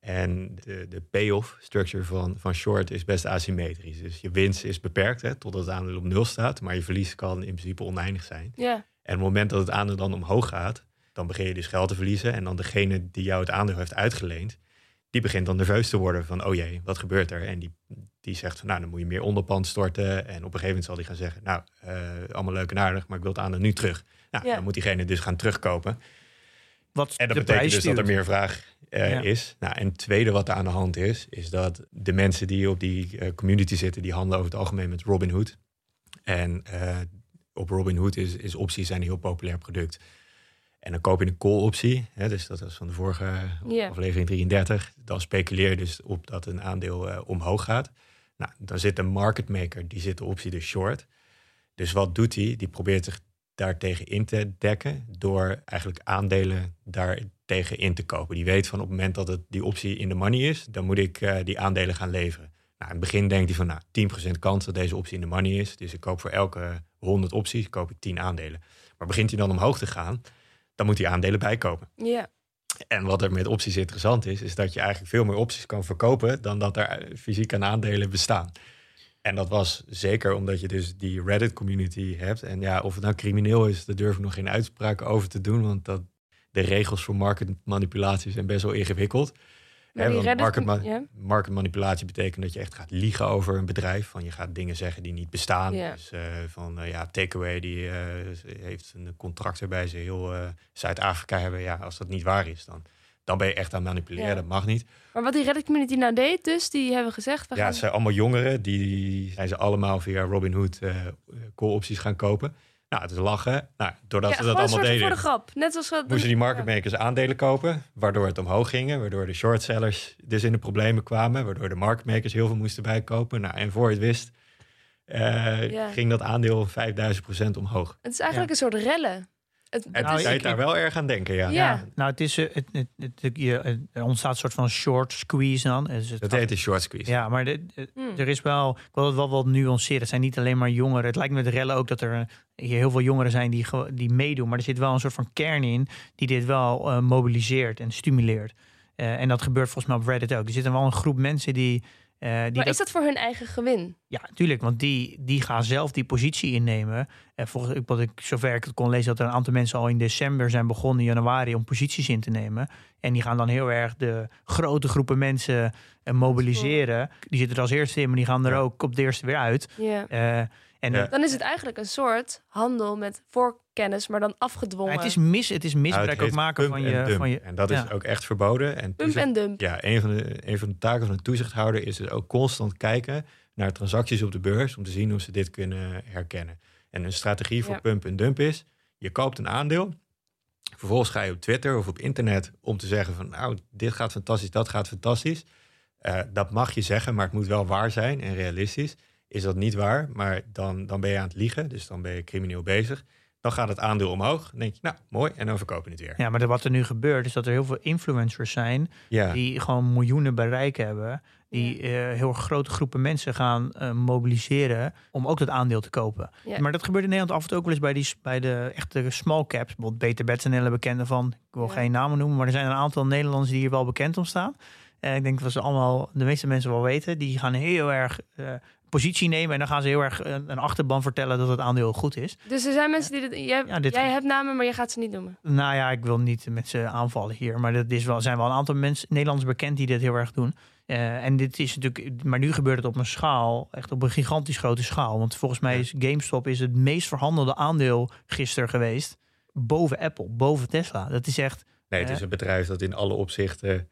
En de, de payoff structure van, van short is best asymmetrisch. Dus je winst is beperkt hè, totdat het aandeel op nul staat, maar je verlies kan in principe oneindig zijn. ja. En op het moment dat het aandeel dan omhoog gaat, dan begin je dus geld te verliezen. En dan degene die jou het aandeel heeft uitgeleend, die begint dan nerveus te worden van, oh jee, wat gebeurt er? En die, die zegt van, nou, dan moet je meer onderpand storten. En op een gegeven moment zal die gaan zeggen, nou, eh, allemaal leuk en aardig, maar ik wil het aandeel nu terug. Nou, Ja. dan moet diegene dus gaan terugkopen. Wat En dat de betekent prijs dus dat er meer vraag eh, Ja. is. Nou, en het tweede wat er aan de hand is, is dat de mensen die op die eh, community zitten, die handelen over het algemeen met Robinhood. En eh, op Robinhood is, is opties zijn een heel populair product. En dan koop je een call optie, hè, dus dat is van de vorige aflevering 33. Dan speculeer je dus op dat een aandeel eh, omhoog gaat. Nou, dan zit een market maker, die zit de optie de short. Dus wat doet hij? Die probeert zich daartegen in te dekken door eigenlijk aandelen daar tegen in te kopen. Die weet van op het moment dat het die optie in de money is, dan moet ik eh, die aandelen gaan leveren. Nou, in het begin denkt hij van nou, 10% kans dat deze optie in de money is. Dus ik koop voor elke 100 opties koop ik 10 aandelen. Maar begint hij dan omhoog te gaan, dan moet hij aandelen bijkopen. Ja. En wat er met opties interessant is, is dat je eigenlijk veel meer opties kan verkopen dan dat er fysiek aan aandelen bestaan. En dat was zeker omdat je dus die Reddit community hebt. En ja, of het nou crimineel is, daar durf ik nog geen uitspraak over te doen. Want dat, de regels voor marketmanipulatie zijn best wel ingewikkeld. Want Reddit- market, ja. marketmanipulatie betekent dat je echt gaat liegen over een bedrijf. Van je gaat dingen zeggen die niet bestaan. Ja. Dus eh, van eh, ja, Takeaway die eh, heeft een contract waarbij ze heel Zuid-Afrika hebben. Ja, als dat niet waar is, dan, dan ben je echt aan het manipuleren. Ja. Dat mag niet. Maar wat die Reddit community nou deed, dus die hebben gezegd... We Ja, gaan... het zijn allemaal jongeren. Die zijn ze allemaal via Robinhood eh call-opties gaan kopen. Nou, het is lachen. Nou, doordat ja, ze dat gewoon een allemaal soort deden, voor de grap. Net zoals we... moesten die market makers aandelen kopen. Waardoor het omhoog ging. Waardoor de shortsellers dus in de problemen kwamen. Waardoor de market makers heel veel moesten bijkopen. Nou, en voor je het wist, eh, Ja. ging dat aandeel 5000% omhoog. Het is eigenlijk een soort rellen. Het, En het Nou, is, deed ik- daar wel erg aan denken, ja. Ja. Nou, het is, eh, het, het, het- je, er ontstaat een soort van short squeeze dan. Dus het Dat heet de short squeeze. Ja, maar de, de- Hmm. er is wel, ik wil het wel wat nuanceren. Het zijn niet alleen maar jongeren. Het lijkt me met rellen ook dat er eh, hier heel veel jongeren zijn die, die meedoen. Maar er zit wel een soort van kern in die dit wel eh, mobiliseert en stimuleert. Eh, en dat gebeurt volgens mij op Reddit ook. Er zit wel een groep mensen die. Eh, die maar dat, is dat voor hun eigen gewin? Ja, tuurlijk, want die, die gaan zelf die positie innemen. En volgens wat ik zover ik het kon lezen, dat er een aantal mensen al in december zijn begonnen, in januari, om posities in te nemen. En die gaan dan heel erg de grote groepen mensen eh, mobiliseren. Die zitten er als eerste in, maar die gaan er Ja. ook op de eerste weer uit. Ja. Eh, en Ja. Dan is het eigenlijk een soort handel met voorkennis, maar dan afgedwongen. het is mis, het is Nou, misbruik het ook maken van je, van je. En dat ja. is ook echt verboden. En Pump toezicht- en dump. Ja, een van, de, een van de taken van een toezichthouder is dus ook constant kijken naar transacties op de beurs om te zien hoe ze dit kunnen herkennen. En een strategie voor Ja. pump en dump is, je koopt een aandeel, vervolgens ga je op Twitter of op internet om te zeggen van nou, dit gaat fantastisch, dat gaat fantastisch. Eh, dat mag je zeggen, maar het moet wel waar zijn en realistisch. Is dat niet waar, maar dan, dan ben je aan het liegen, dus dan ben je crimineel bezig. Dan gaat het aandeel omhoog, dan denk je nou, mooi, en dan verkoop je het weer. Ja, maar wat er nu gebeurt is dat er heel veel influencers zijn Ja. die gewoon miljoenen bereik hebben. Die eh, heel grote groepen mensen gaan eh, mobiliseren om ook dat aandeel te kopen. Ja. Maar dat gebeurt in Nederland af en toe ook wel eens bij, die, bij de echte small caps. Bijvoorbeeld Beter en hele bekende van. Ik wil Ja. geen namen noemen, maar er zijn een aantal Nederlanders die hier wel bekend om staan. En ik denk dat ze allemaal, de meeste mensen wel weten. Die gaan heel erg eh, positie nemen en dan gaan ze heel erg eh, een achterban vertellen dat het aandeel goed is. Dus er zijn mensen die dit... Jij, Ja, dit- jij hebt namen, maar je gaat ze niet noemen. Nou ja, ik wil niet met ze aanvallen hier. Maar er is wel, zijn wel een aantal mensen, Nederlanders bekend die dit heel erg doen. Eh, en dit is natuurlijk, maar nu gebeurt het op een schaal, echt op een gigantisch grote schaal. Want volgens mij is GameStop is het meest verhandelde aandeel gisteren geweest. Boven Apple, boven Tesla. Dat is echt. Nee, het is een bedrijf dat in alle opzichten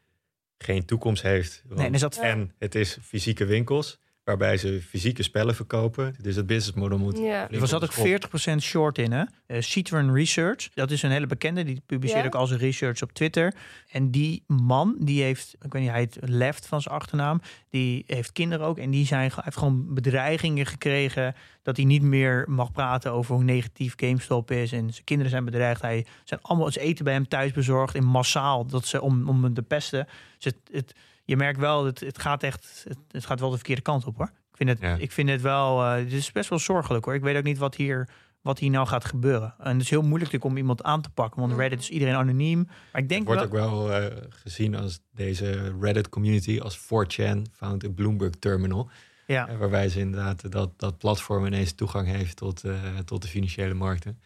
geen toekomst heeft. Want- Nee, zat En het is fysieke winkels, waarbij ze fysieke spellen verkopen. Dus het businessmodel moet... Ja. Er zat ook 40% short in, hè? Eh, Citron Research, dat is een hele bekende. Die publiceert Ja? ook al zijn research op Twitter. En die man, die heeft, ik weet niet, hij heet Left van zijn achternaam. Die heeft kinderen ook. En die zijn, heeft gewoon bedreigingen gekregen dat hij niet meer mag praten over hoe negatief GameStop is. En zijn kinderen zijn bedreigd. Hij zijn allemaal ze eten bij hem thuis bezorgd in massaal. Dat ze om, om hem te pesten. Dus het, het, je merkt wel, het, het gaat echt, het, het gaat wel de verkeerde kant op hoor. Ik vind het, Ja. ik vind het wel, eh, het is best wel zorgelijk hoor. Ik weet ook niet wat hier, wat hier nou gaat gebeuren. En het is heel moeilijk natuurlijk om iemand aan te pakken, want. Reddit is iedereen anoniem. Maar ik denk Het wordt wel, ook wel eh, gezien als deze Reddit community als 4chan found in Bloomberg Terminal. ja, Eh, waarbij ze inderdaad dat, dat platform ineens toegang heeft tot, tot de financiële markten.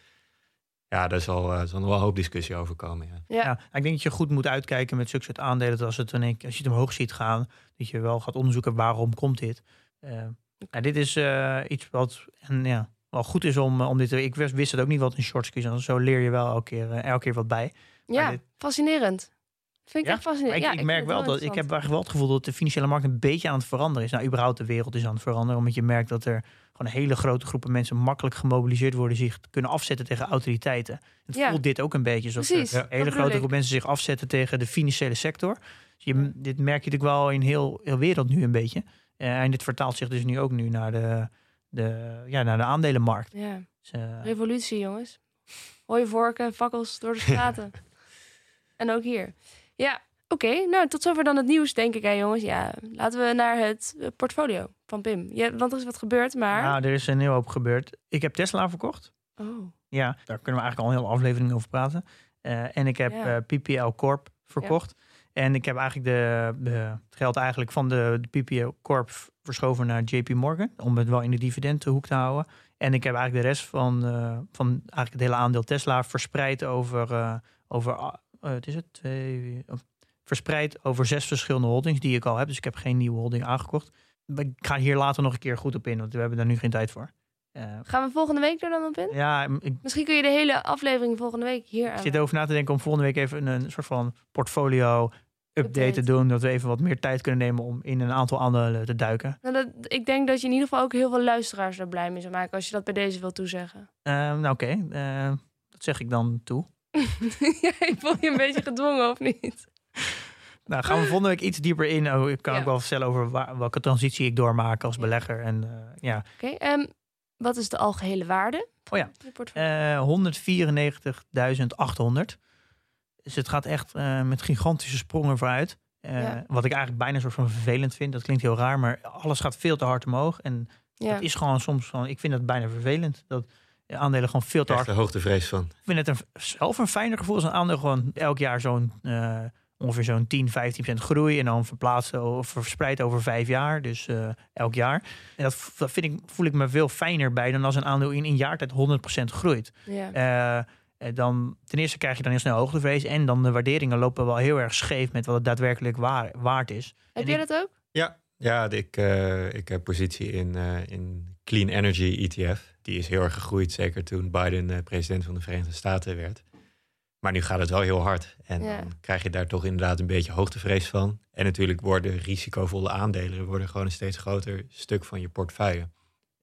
Ja, daar zal, zal nog wel een hoop discussie over komen. Ja. Ja. ja, ik denk dat je goed moet uitkijken met zulke soort aandelen. Dat als, het als je het omhoog ziet gaan, dat je wel gaat onderzoeken waarom komt dit. Eh ja, dit is eh, iets wat en, ja, wel goed is om, om dit te... Ik wist, wist het ook niet wat een short squeeze is. Zo leer je wel elke keer, elke keer wat bij. Ja, dit- fascinerend. Vind ik Ja? echt fascinerend. Ik, ja, ik merk wel dat ik heb wel het gevoel dat de financiële markt een beetje aan het veranderen is. Nou, überhaupt de wereld is aan het veranderen. Omdat je merkt dat er gewoon hele grote groepen mensen makkelijk gemobiliseerd worden, zich kunnen afzetten tegen autoriteiten. Het Ja. voelt dit ook een beetje Precies, dat een hele grote ik. groep mensen zich afzetten tegen de financiële sector. Dus je, dit merk je natuurlijk wel in heel, heel wereld nu een beetje. Eh, en dit vertaalt zich dus nu ook nu naar de, de, ja, naar de aandelenmarkt. Ja, Dus, eh, revolutie, jongens. Mooie vorken, fakkels door de straten. en ook hier. Ja, oké. Nou, tot zover dan het nieuws, denk ik, hè, jongens. Ja, laten we naar het eh, portfolio van Pim. Ja, want er is wat gebeurd, maar... nou, er is een heel hoop gebeurd. Ik heb Tesla verkocht. Oh, Ja, daar kunnen we eigenlijk al een hele aflevering over praten. Eh, en ik heb Ja. eh, PPL Corp verkocht. En ik heb eigenlijk de, de, het geld eigenlijk van de, de PPL Corp verschoven naar JP Morgan. Om het wel in de dividendhoek te houden. En ik heb eigenlijk de rest van, van eigenlijk het hele aandeel Tesla verspreid over, over eh, het is het, twee, of verspreid over zes verschillende holdings die ik al heb. Dus ik heb geen nieuwe holding aangekocht. Ik ga hier later nog een keer goed op in, want we hebben daar nu geen tijd voor. Eh, gaan we volgende week er dan op in? ja, ik Misschien kun je de hele aflevering volgende week hier Ik aan. zit over na te denken om volgende week even een, een soort van portfolio update Update. te doen. Dat we even wat meer tijd kunnen nemen om in een aantal aandelen te duiken. Nou, dat, ik denk dat je in ieder geval ook heel veel luisteraars er blij mee zou maken als je dat bij deze wil toezeggen. Eh, nou oké, eh, dat zeg ik dan toe. ja, ik voel je een beetje gedwongen, of niet? Nou gaan we volgende week iets dieper in. Oh, ik kan Ja. ook wel vertellen over waar- welke transitie ik doormaak als belegger. En eh, ja, Oké, ehm, wat is de algehele waarde? Oh ja. van je portfolio? Eh 194.800. Dus het gaat echt eh, met gigantische sprongen vooruit. Ja. Wat ik eigenlijk bijna een soort van vervelend vind. Dat klinkt heel raar, maar alles gaat veel te hard omhoog. En ja. Dat is gewoon soms gewoon, ik vind dat bijna vervelend. Dat aandelen gewoon veel te Echt hard. de hoogtevrees van. Ik vind het een, zelf een fijner gevoel als een aandeel gewoon elk jaar zo'n eh, ongeveer zo'n 10, 15 procent groei. En dan verplaatsen of verspreid over vijf jaar. Dus eh, elk jaar. En dat, dat vind ik, voel ik me veel fijner bij dan als een aandeel in een jaar tijd 100 procent groeit. ja. Eh, dan, ten eerste krijg je dan heel snel hoogtevrees. En dan de waarderingen lopen wel heel erg scheef met wat het daadwerkelijk waar, waard is. Heb en jij ik- dat ook? Ja, ja ik, eh, ik heb positie in, eh, in Clean Energy ETF. Die is heel erg gegroeid, zeker toen Biden eh, president van de Verenigde Staten werd. Maar nu gaat het wel heel hard. En Ja. dan krijg je daar toch inderdaad een beetje hoogtevrees van. En natuurlijk worden risicovolle aandelen worden gewoon een steeds groter stuk van je portefeuille.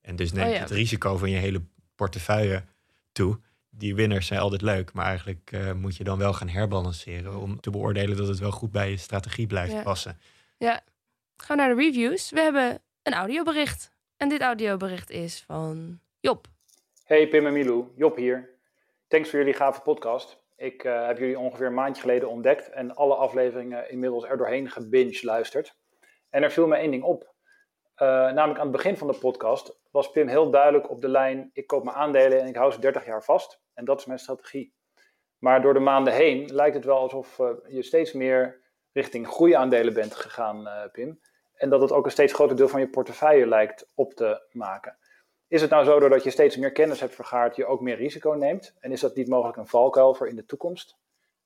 En dus neemt Oh ja. het risico van je hele portefeuille toe. Die winners zijn altijd leuk, maar eigenlijk eh, moet je dan wel gaan herbalanceren om te beoordelen dat het wel goed bij je strategie blijft Ja. passen. Gaan we naar de reviews. We hebben een audiobericht. En dit audiobericht is van Job. Hey Pim en Milou, Job hier. Thanks voor jullie gave podcast. Ik eh, heb jullie ongeveer een maandje geleden ontdekt en alle afleveringen inmiddels er doorheen gebinge luisterd. En er viel me één ding op. Eh, namelijk aan het begin van de podcast was Pim heel duidelijk op de lijn: ik koop mijn aandelen en ik hou ze 30 jaar vast. En dat is mijn strategie. Maar door de maanden heen lijkt het wel alsof eh, je steeds meer richting groeiaandelen bent gegaan, Pim. En dat het ook een steeds groter deel van je portefeuille lijkt op te maken. Is het nou zo doordat je steeds meer kennis hebt vergaard, je ook meer risico neemt? En is dat niet mogelijk een valkuil voor in de toekomst?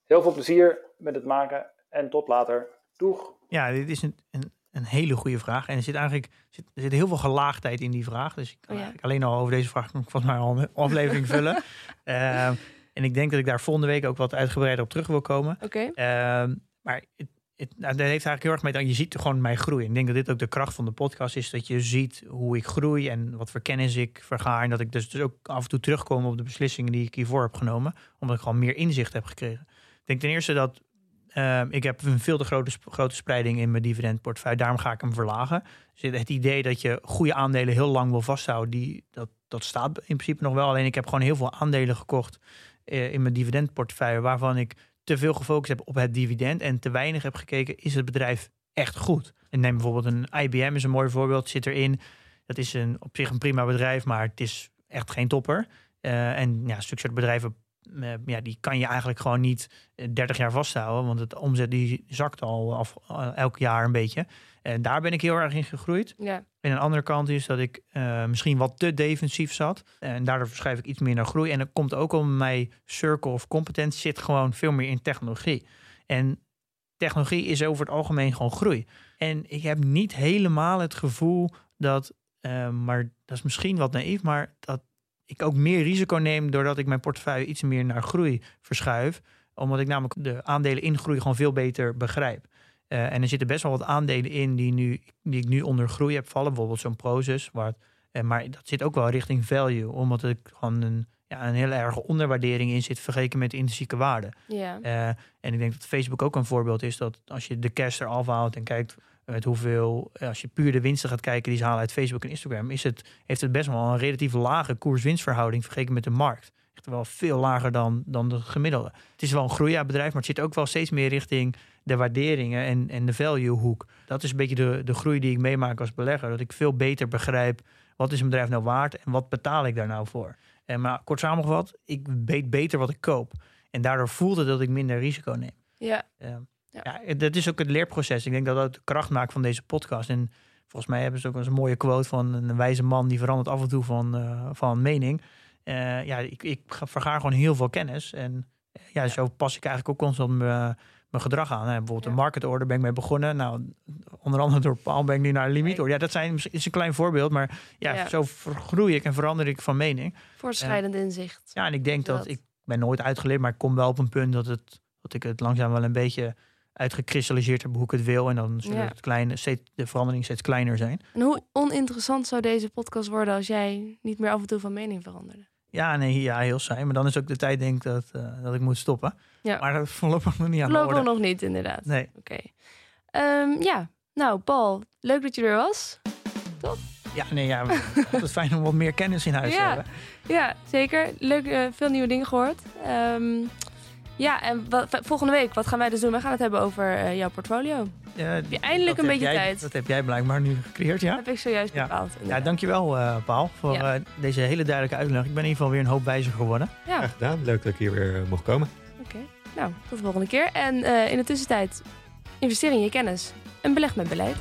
Heel veel plezier met het maken en tot later. Doeg! Ja, dit is een, een, een hele goede vraag. En er zit eigenlijk zit, er zit heel veel gelaagdheid in die vraag. Dus ik kan Oh ja. eigenlijk alleen al over deze vraag kan ik volgens mij al een aflevering vullen. Ehm, en ik denk dat ik daar volgende week ook wat uitgebreider op terug wil komen. Oké. Ehm, maar het, het, nou, heeft eigenlijk heel erg mee te Je ziet gewoon mijn groei. Ik denk dat dit ook de kracht van de podcast is. Dat je ziet hoe ik groei en wat voor kennis ik vergaar. En dat ik dus, dus ook af en toe terugkom op de beslissingen die ik hiervoor heb genomen. Omdat ik gewoon meer inzicht heb gekregen. Ik denk ten eerste dat ehm, ik heb een veel te grote, grote spreiding in mijn dividendportefeuille. Daarom ga ik hem verlagen. Dus het idee dat je goede aandelen heel lang wil vasthouden, die, dat, dat staat in principe nog wel. Alleen ik heb gewoon heel veel aandelen gekocht eh, in mijn dividendportefeuille. Waarvan ik te veel gefocust heb op het dividend en te weinig heb gekeken, is het bedrijf echt goed? En neem bijvoorbeeld een IBM is een mooi voorbeeld, zit erin. Dat is een, op zich een prima bedrijf, maar het is echt geen topper. Eh, en ja, zulke soort bedrijven, ja, die kan je eigenlijk gewoon niet eh, 30 jaar vasthouden, want het omzet die zakt al af, eh, elk jaar een beetje. En daar ben ik heel erg in gegroeid. Ja. En een andere kant is dat ik eh, misschien wat te defensief zat. En daardoor verschuif ik iets meer naar groei. En dat komt ook om mijn circle of competence zit gewoon veel meer in technologie. En technologie is over het algemeen gewoon groei. En ik heb niet helemaal het gevoel dat, eh, maar dat is misschien wat naïef, maar dat ik ook meer risico neem doordat ik mijn portefeuille iets meer naar groei verschuif. Omdat ik namelijk de aandelen in groei gewoon veel beter begrijp. Eh, en er zitten best wel wat aandelen in die, nu, die ik nu onder groei heb vallen. Bijvoorbeeld zo'n Proces. Waar, het- eh, maar dat zit ook wel richting value. Omdat ik gewoon een, ja, een heel erge onderwaardering in zit vergeleken met de intrinsieke waarde. Ja. Eh, en ik denk dat Facebook ook een voorbeeld is dat als je de cash eraf haalt en kijkt Met hoeveel, als je puur de winsten gaat kijken die ze halen uit Facebook en Instagram, is het, heeft het best wel een relatief lage koers-winstverhouding vergeleken met de markt. Echt wel veel lager dan, dan de gemiddelde. Het is wel een groeibedrijf, maar het zit ook wel steeds meer richting de waarderingen en, en de value hoek. Dat is een beetje de, de groei die ik meemaak als belegger. Dat ik veel beter begrijp wat is een bedrijf nou waard en wat betaal ik daar nou voor. En maar kort samengevat, ik weet beter wat ik koop. En daardoor voelt het dat ik minder risico neem. Ja. Ja. Ja. ja, dat is ook het leerproces. Ik denk dat dat de kracht maakt van deze podcast. En volgens mij hebben ze ook eens een mooie quote van een wijze man die verandert af en toe van, eh, van mening. Eh, ja, ik, ik ga- vergaar gewoon heel veel kennis. En eh, ja, zo pas ik eigenlijk ook constant mijn mijn gedrag aan. Hè, bijvoorbeeld Ja. een market order ben ik mee begonnen. Nou, onder andere door Paul ben ik nu naar een limiet order. Ja, dat zijn, is een klein voorbeeld, maar ja, Ja. zo vergroei ik en verander ik van mening. Voortschrijdend inzicht. Ja, en ik denk dat Dat. ik ben nooit uitgeleerd, maar ik kom wel op een punt dat, het, dat ik het langzaam wel een beetje uitgekristalliseerd heb hoe ik het wil. En dan zullen Ja. het kleine, steeds, de veranderingen steeds kleiner zijn. En hoe oninteressant zou deze podcast worden als jij niet meer af en toe van mening veranderde? Ja, nee, ja, heel saai. Maar dan is ook de tijd denk ik dat, eh, dat ik moet stoppen. Ja. Maar dat voorlopig nog niet aan Voorlopig nog niet, inderdaad. Nee. Oké. Ehm, ja, nou Paul, leuk dat je er was. Ja, nee, ja. Het is fijn om wat meer kennis in huis te Ja. hebben. Ja, zeker. Leuk, eh, veel nieuwe dingen gehoord. Ehm, ja, en wat, volgende week, wat gaan wij dus doen? We gaan het hebben over eh, jouw portfolio. Heb je eindelijk dat een beetje jij- tijd? Dat heb jij blijkbaar nu gecreëerd, ja? heb ik zojuist Ja. bepaald. Ja, dankjewel uh, Paul voor Ja. eh, deze hele duidelijke uitleg. Ik ben in ieder geval weer een hoop wijzer geworden. Ja, Graag gedaan. Leuk dat ik hier weer mocht komen. oké. Nou, tot de volgende keer. En eh, in de tussentijd, investeer in je kennis en beleg met beleid.